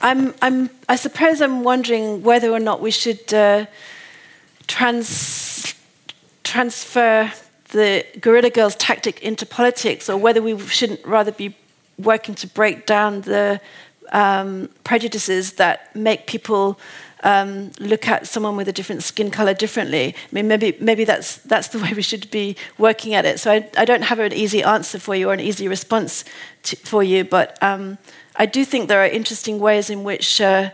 I'm, I'm, I suppose I'm wondering whether or not we should uh, trans, transfer the Guerrilla Girls tactic into politics, or whether we shouldn't rather be working to break down the um, prejudices that make people um, look at someone with a different skin color differently. I mean, maybe maybe that's that's the way we should be working at it. So I, I don't have an easy answer for you or an easy response to, for you, but um, I do think there are interesting ways in which. Uh,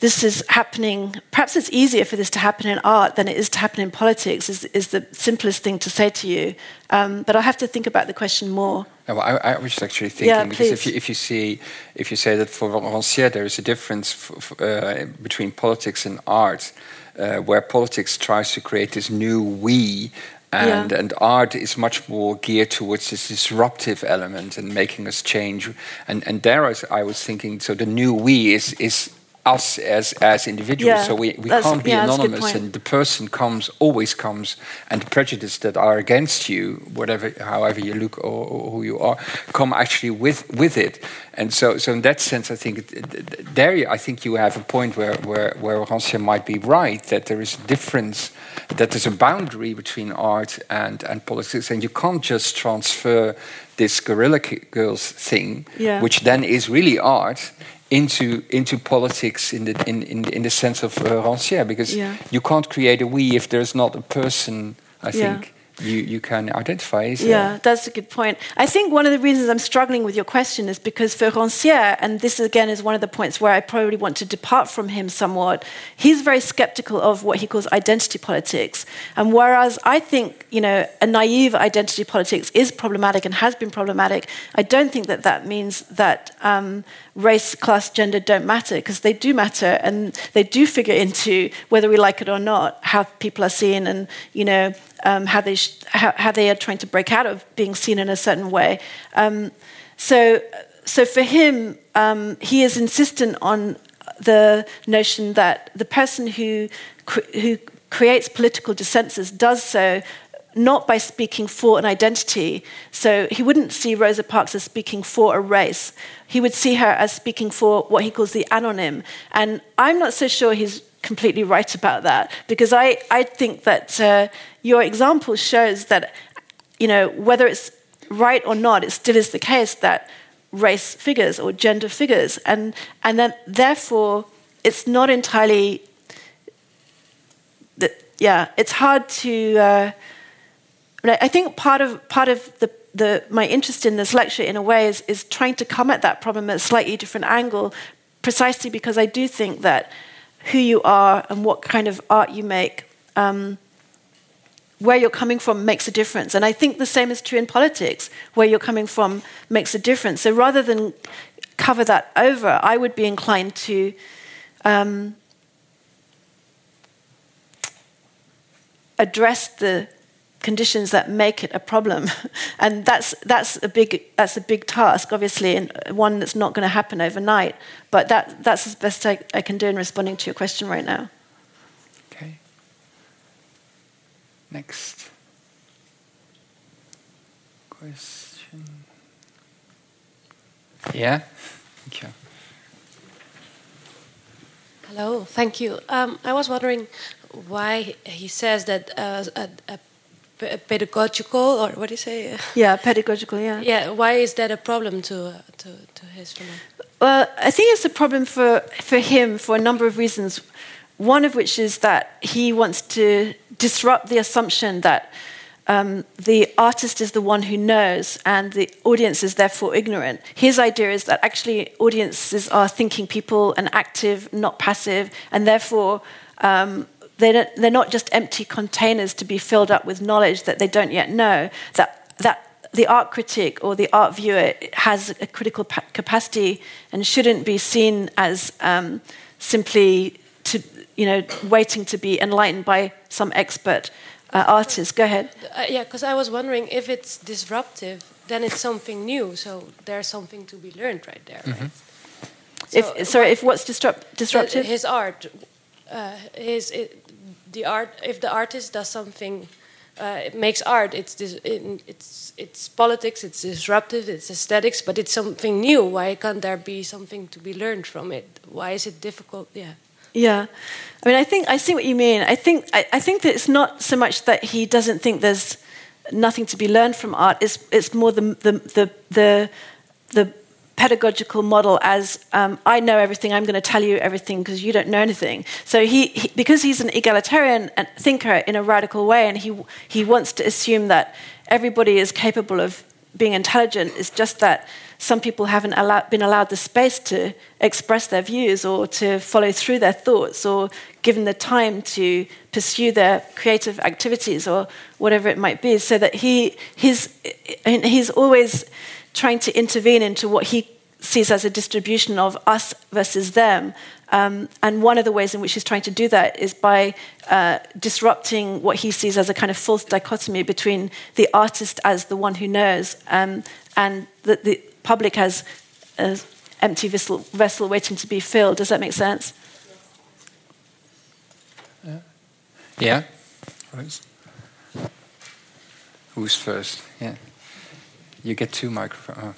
this is happening. Perhaps it's easier for this to happen in art than it is to happen in politics. Is, is the simplest thing to say to you. Um, but I have to think about the question more. Well, I, I, was actually thinking yeah, because if you, if you see if you say that for Rancière there is a difference uh, between politics and art, uh, where politics tries to create this new we and, Yeah. and art is much more geared towards this disruptive element and making us change. And, and there I was, I was thinking, so the new we is, is us as, as individuals. Yeah, so we, we can't be yeah, that's a good anonymous, and the person comes, always comes, and the prejudice that are against you, whatever, however you look or, or who you are, come actually with, with it. And so, so in that sense, I think there, I think you have a point where, where, where Rancière might be right that there is a difference, that there's a boundary between art and, and politics, and you can't just transfer this Guerrilla Girls thing, Yeah. which then is really art, into into politics in the in in, in the sense of uh, Rancière, because Yeah. you can't create a we if there's not a person. I Yeah. think you you can identify. Is Yeah, that's a good point. I think one of the reasons I'm struggling with your question is because for Rancière, and this again is one of the points where I probably want to depart from him somewhat, he's very skeptical of what he calls identity politics. And whereas I think, you know, a naive identity politics is problematic and has been problematic, I don't think that that means that um, race, class, gender don't matter, because they do matter and they do figure into, whether we like it or not, how people are seen and, you know, um, how, they how, how they are trying to break out of being seen in a certain way. Um, so, so for him, um, he is insistent on the notion that the person who, cr- who creates political dissensus does so not by speaking for an identity. So he wouldn't see Rosa Parks as speaking for a race. He would see her as speaking for what he calls the anonym. And I'm not so sure he's completely right about that because I, I think that uh, your example shows that, you know, whether it's right or not, it still is the case that race figures or gender figures. And, and then therefore, it's not entirely, that, yeah, it's hard to. Uh, I I think part of part of the, the my interest in this lecture, in a way, is is trying to come at that problem at a slightly different angle, precisely because I do think that who you are and what kind of art you make, um, where you're coming from makes a difference. And I think the same is true in politics. Where you're coming from makes a difference. So rather than cover that over, I would be inclined to. Um, address the conditions that make it a problem, and that's that's a big that's a big task, obviously, and one that's not going to happen overnight. But that that's as best I, I can do in responding to your question right now. Okay. Next question. Yeah. Thank you. Hello, thank you. Um, I was wondering why he says that uh, a, a p- pedagogical, or what do you say? Yeah, pedagogical. Yeah. Yeah, why is that a problem to uh, to, to his? Well, I think it's a problem for, for him for a number of reasons. One of which is that he wants to disrupt the assumption that um, the artist is the one who knows and the audience is therefore ignorant. His idea is that actually audiences are thinking people and active, not passive, and therefore um, they don't, they're not just empty containers to be filled up with knowledge that they don't yet know. That, that the art critic or the art viewer has a critical pa- capacity and shouldn't be seen as um, simply to, you know, waiting to be enlightened by some expert uh, artist. Go ahead. Uh, yeah, because I was wondering if it's disruptive, then it's something new. So there's something to be learned right there. right? So If, sorry, if what's disrupt, disruptive? His art, uh, his it, the art. If the artist does something, uh, it makes art. It's dis, it, it's it's politics. It's disruptive. It's aesthetics. But it's something new. Why can't there be something to be learned from it? Why is it difficult? Yeah. Yeah, I mean, I think I see what you mean. I think I, I think that it's not so much that he doesn't think there's nothing to be learned from art. It's it's more the the the the, the pedagogical model as um, I know everything. I'm going to tell you everything because you don't know anything. So he, he because he's an egalitarian thinker in a radical way, and he he wants to assume that everybody is capable of being intelligent. It's just that some people haven't been allowed the space to express their views or to follow through their thoughts or given the time to pursue their creative activities or whatever it might be. So that he, his, he's always trying to intervene into what he sees as a distribution of us versus them. Um, and one of the ways in which he's trying to do that is by uh, disrupting what he sees as a kind of false dichotomy between the artist as the one who knows um, and the, the, public as an empty vessel, vessel waiting to be filled. Does that make sense? Yeah. yeah. Who's first? Yeah. You get two microphones. Oh.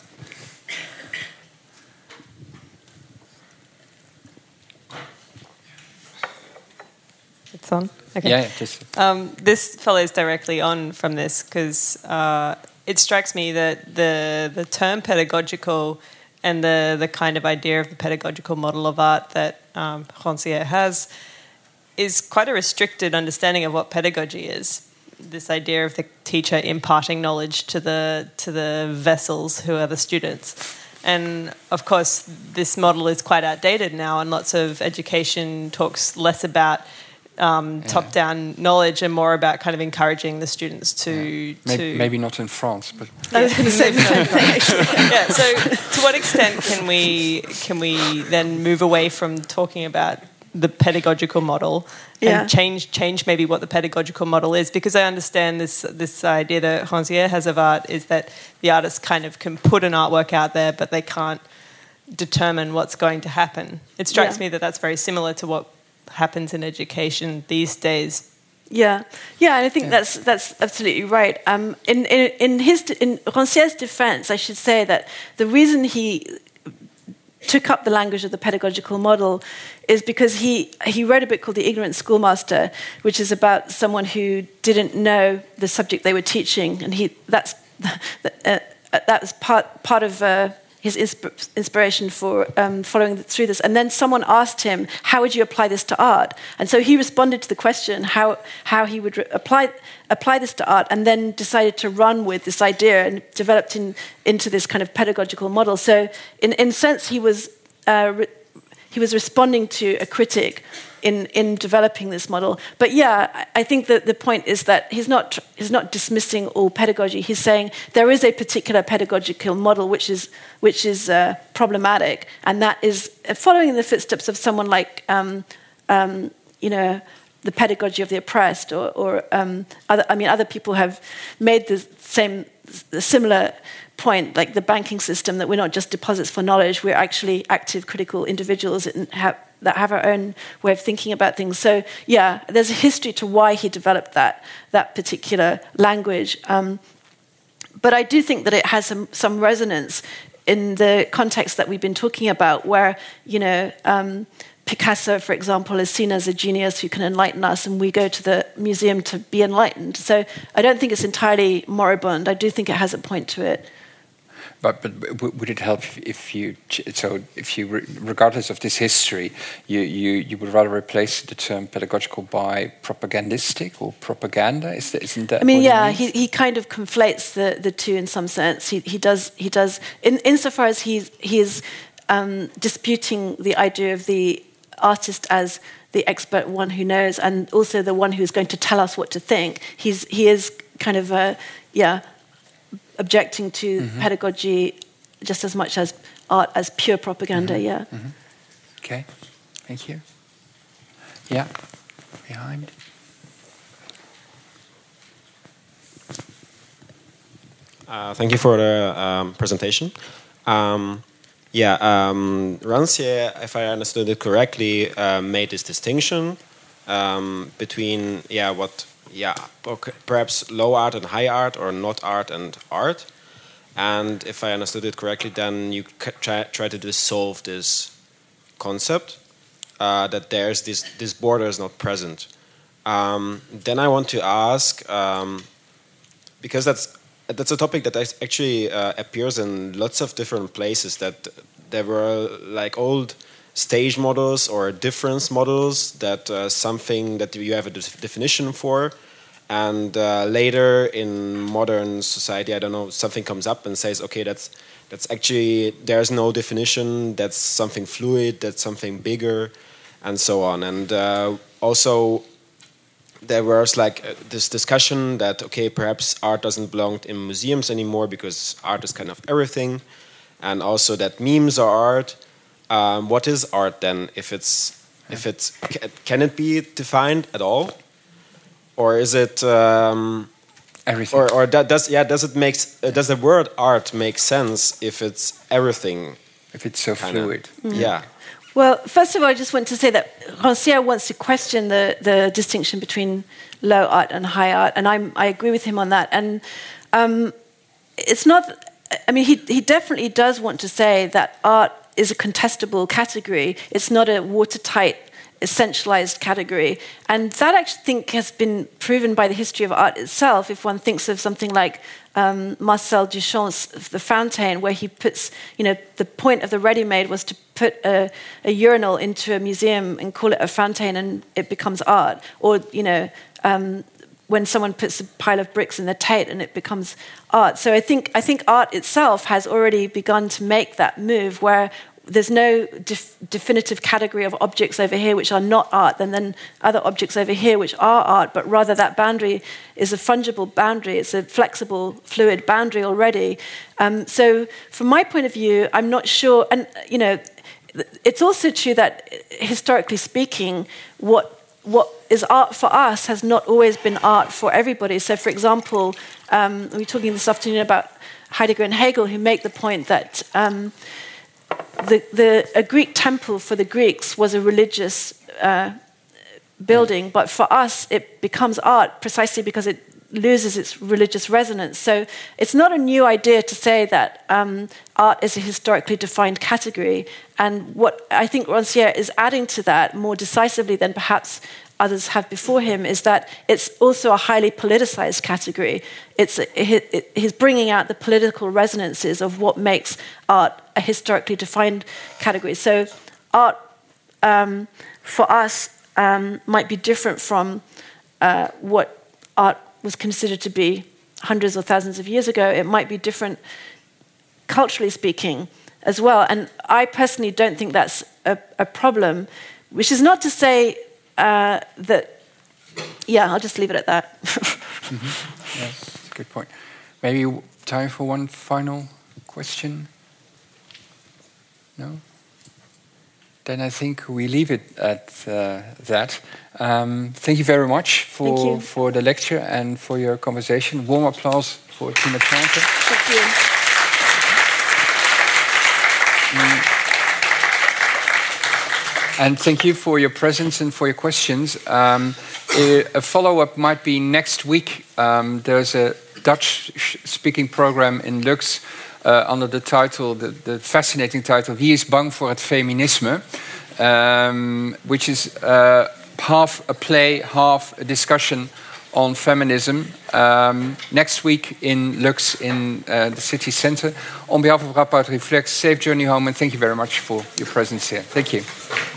It's on. Okay. Yeah, just. Um, this follows directly on from this because uh, it strikes me that the the term pedagogical and the the kind of idea of the pedagogical model of art that um, Rancière has is quite a restricted understanding of what pedagogy is. This idea of the teacher imparting knowledge to the to the vessels who are the students. And of course, this model is quite outdated now, and lots of education talks less about um, yeah. top-down knowledge and more about kind of encouraging the students to yeah. maybe, to maybe not in France, but I was going to say the same thing. Yeah. So, to what extent can we can we then move away from talking about the pedagogical model yeah. and change change maybe what the pedagogical model is? Because I understand this this idea that Rancière has of art is that the artist kind of can put an artwork out there, but they can't determine what's going to happen. It strikes me that that's very similar to what happens in education these days. Yeah, yeah, and I think yeah. that's that's absolutely right. Um, in, in, in his in Rancière's defense, I should say that the reason he took up the language of the pedagogical model is because he he wrote a book called The Ignorant Schoolmaster, which is about someone who didn't know the subject they were teaching, and he that's uh, that was part part of. Uh, his insp- inspiration for um, following through this. And then someone asked him, How would you apply this to art? And so he responded to the question, how, how he would apply, apply this to art, and then decided to run with this idea and developed in, into this kind of pedagogical model. So, in, in a sense, he was, uh, he was responding to a critic in, in developing this model. But yeah, I think that the point is that he's not, he's not dismissing all pedagogy. He's saying there is a particular pedagogical model which is, which is uh, problematic, and that is following in the footsteps of someone like, um, um, you know, the pedagogy of the oppressed, or, or um, other, I mean, other people have made the same, the similar point, like the banking system, that we're not just deposits for knowledge, we're actually active, critical individuals and have, that have our own way of thinking about things. So yeah, there's a history to why he developed that that particular language. Um, but I do think that it has some, some resonance in the context that we've been talking about, where you know. Um, Picasso, for example, is seen as a genius who can enlighten us, and we go to the museum to be enlightened. So I don't think it's entirely moribund. I do think it has a point to it. But, but would it help if you so if you regardless of this history you, you, you would rather replace the term pedagogical by propagandistic or propaganda? Is that, isn't that I mean yeah he, he kind of conflates the, the two in some sense. He, he does he does in insofar as he's he is um, disputing the idea of the artist as the expert one who knows and also the one who's going to tell us what to think he's he is kind of a yeah objecting to mm-hmm. pedagogy just as much as art as pure propaganda. Mm-hmm. Yeah. Mm-hmm. Okay. Thank you. Yeah. Behind. Uh, thank you for the um, presentation. Um, yeah, um, Rancière, if I understood it correctly, uh, made this distinction um, between yeah what yeah, perhaps low art and high art, or not art and art. And if I understood it correctly, then you try, try to dissolve this concept uh, that there's this this border is not present. Um, then I want to ask um, because that's that's a topic that actually uh, appears in lots of different places. That there were like old stage models or difference models that uh, something that you have a definition for and uh, later in modern society i don't know something comes up and says okay that's that's actually there's no definition. That's something fluid. That's something bigger and so on. And uh, also there was like uh, this discussion that okay perhaps art doesn't belong in museums anymore because art is kind of everything. And also that memes are art. Um, what is art then? If it's if it's can it be defined at all, or is it um, everything? Or, or does yeah does it make uh, does the word art make sense if it's everything? If it's so kinda? fluid. Mm. Yeah. Well, first of all, I just want to say that Rancière wants to question the, the distinction between low art and high art, and I'm, I agree with him on that. And um, it's not, I mean, he, he definitely does want to say that art is a contestable category. It's not a watertight, essentialized category. And that I think has been proven by the history of art itself. If one thinks of something like um, Marcel Duchamp's The Fountain, where he puts, you know, the point of the ready-made was to put a, a urinal into a museum and call it a fountain, and it becomes art. Or, you know, um, when someone puts a pile of bricks in the Tate and it becomes art. So I think I think art itself has already begun to make that move where there's no def definitive category of objects over here which are not art, and then other objects over here which are art, but rather that boundary is a fungible boundary. It's a flexible, fluid boundary already. Um, so, from my point of view, I'm not sure, and you know, it's also true that historically speaking, what what is art for us has not always been art for everybody. So, for example, um, we were talking this afternoon about Heidegger and Hegel, who make the point that um, the, the, a Greek temple for the Greeks was a religious uh, building, but for us it becomes art precisely because it loses its religious resonance. So it's not a new idea to say that um, art is a historically defined category. And what I think Rancière is adding to that more decisively than perhaps others have before him is that it's also a highly politicized category. It's, it, he's bringing out the political resonances of what makes art a historically defined category. So art um, for us um, might be different from uh, what art was considered to be hundreds or thousands of years ago. It might be different culturally speaking as well. And I personally don't think that's a, a problem, which is not to say uh, that, yeah, I'll just leave it at that. mm-hmm. Yeah, that's a good point. Maybe time for one final question? No? Then I think we leave it at uh, that. Um, thank you very much for, for the lecture and for your conversation. Warm applause for Tina Chanter. Thank you. And thank you for your presence and for your questions. Um, a follow up might be next week. Um, there's a Dutch speaking program in Lux uh, under the title, the, the, fascinating title, Wie is bang voor het feminisme? Um, which is uh, half a play, half a discussion on feminism um, next week in Lux in uh, the city center. On behalf of Radboud Reflects, safe journey home and thank you very much for your presence here. Thank you.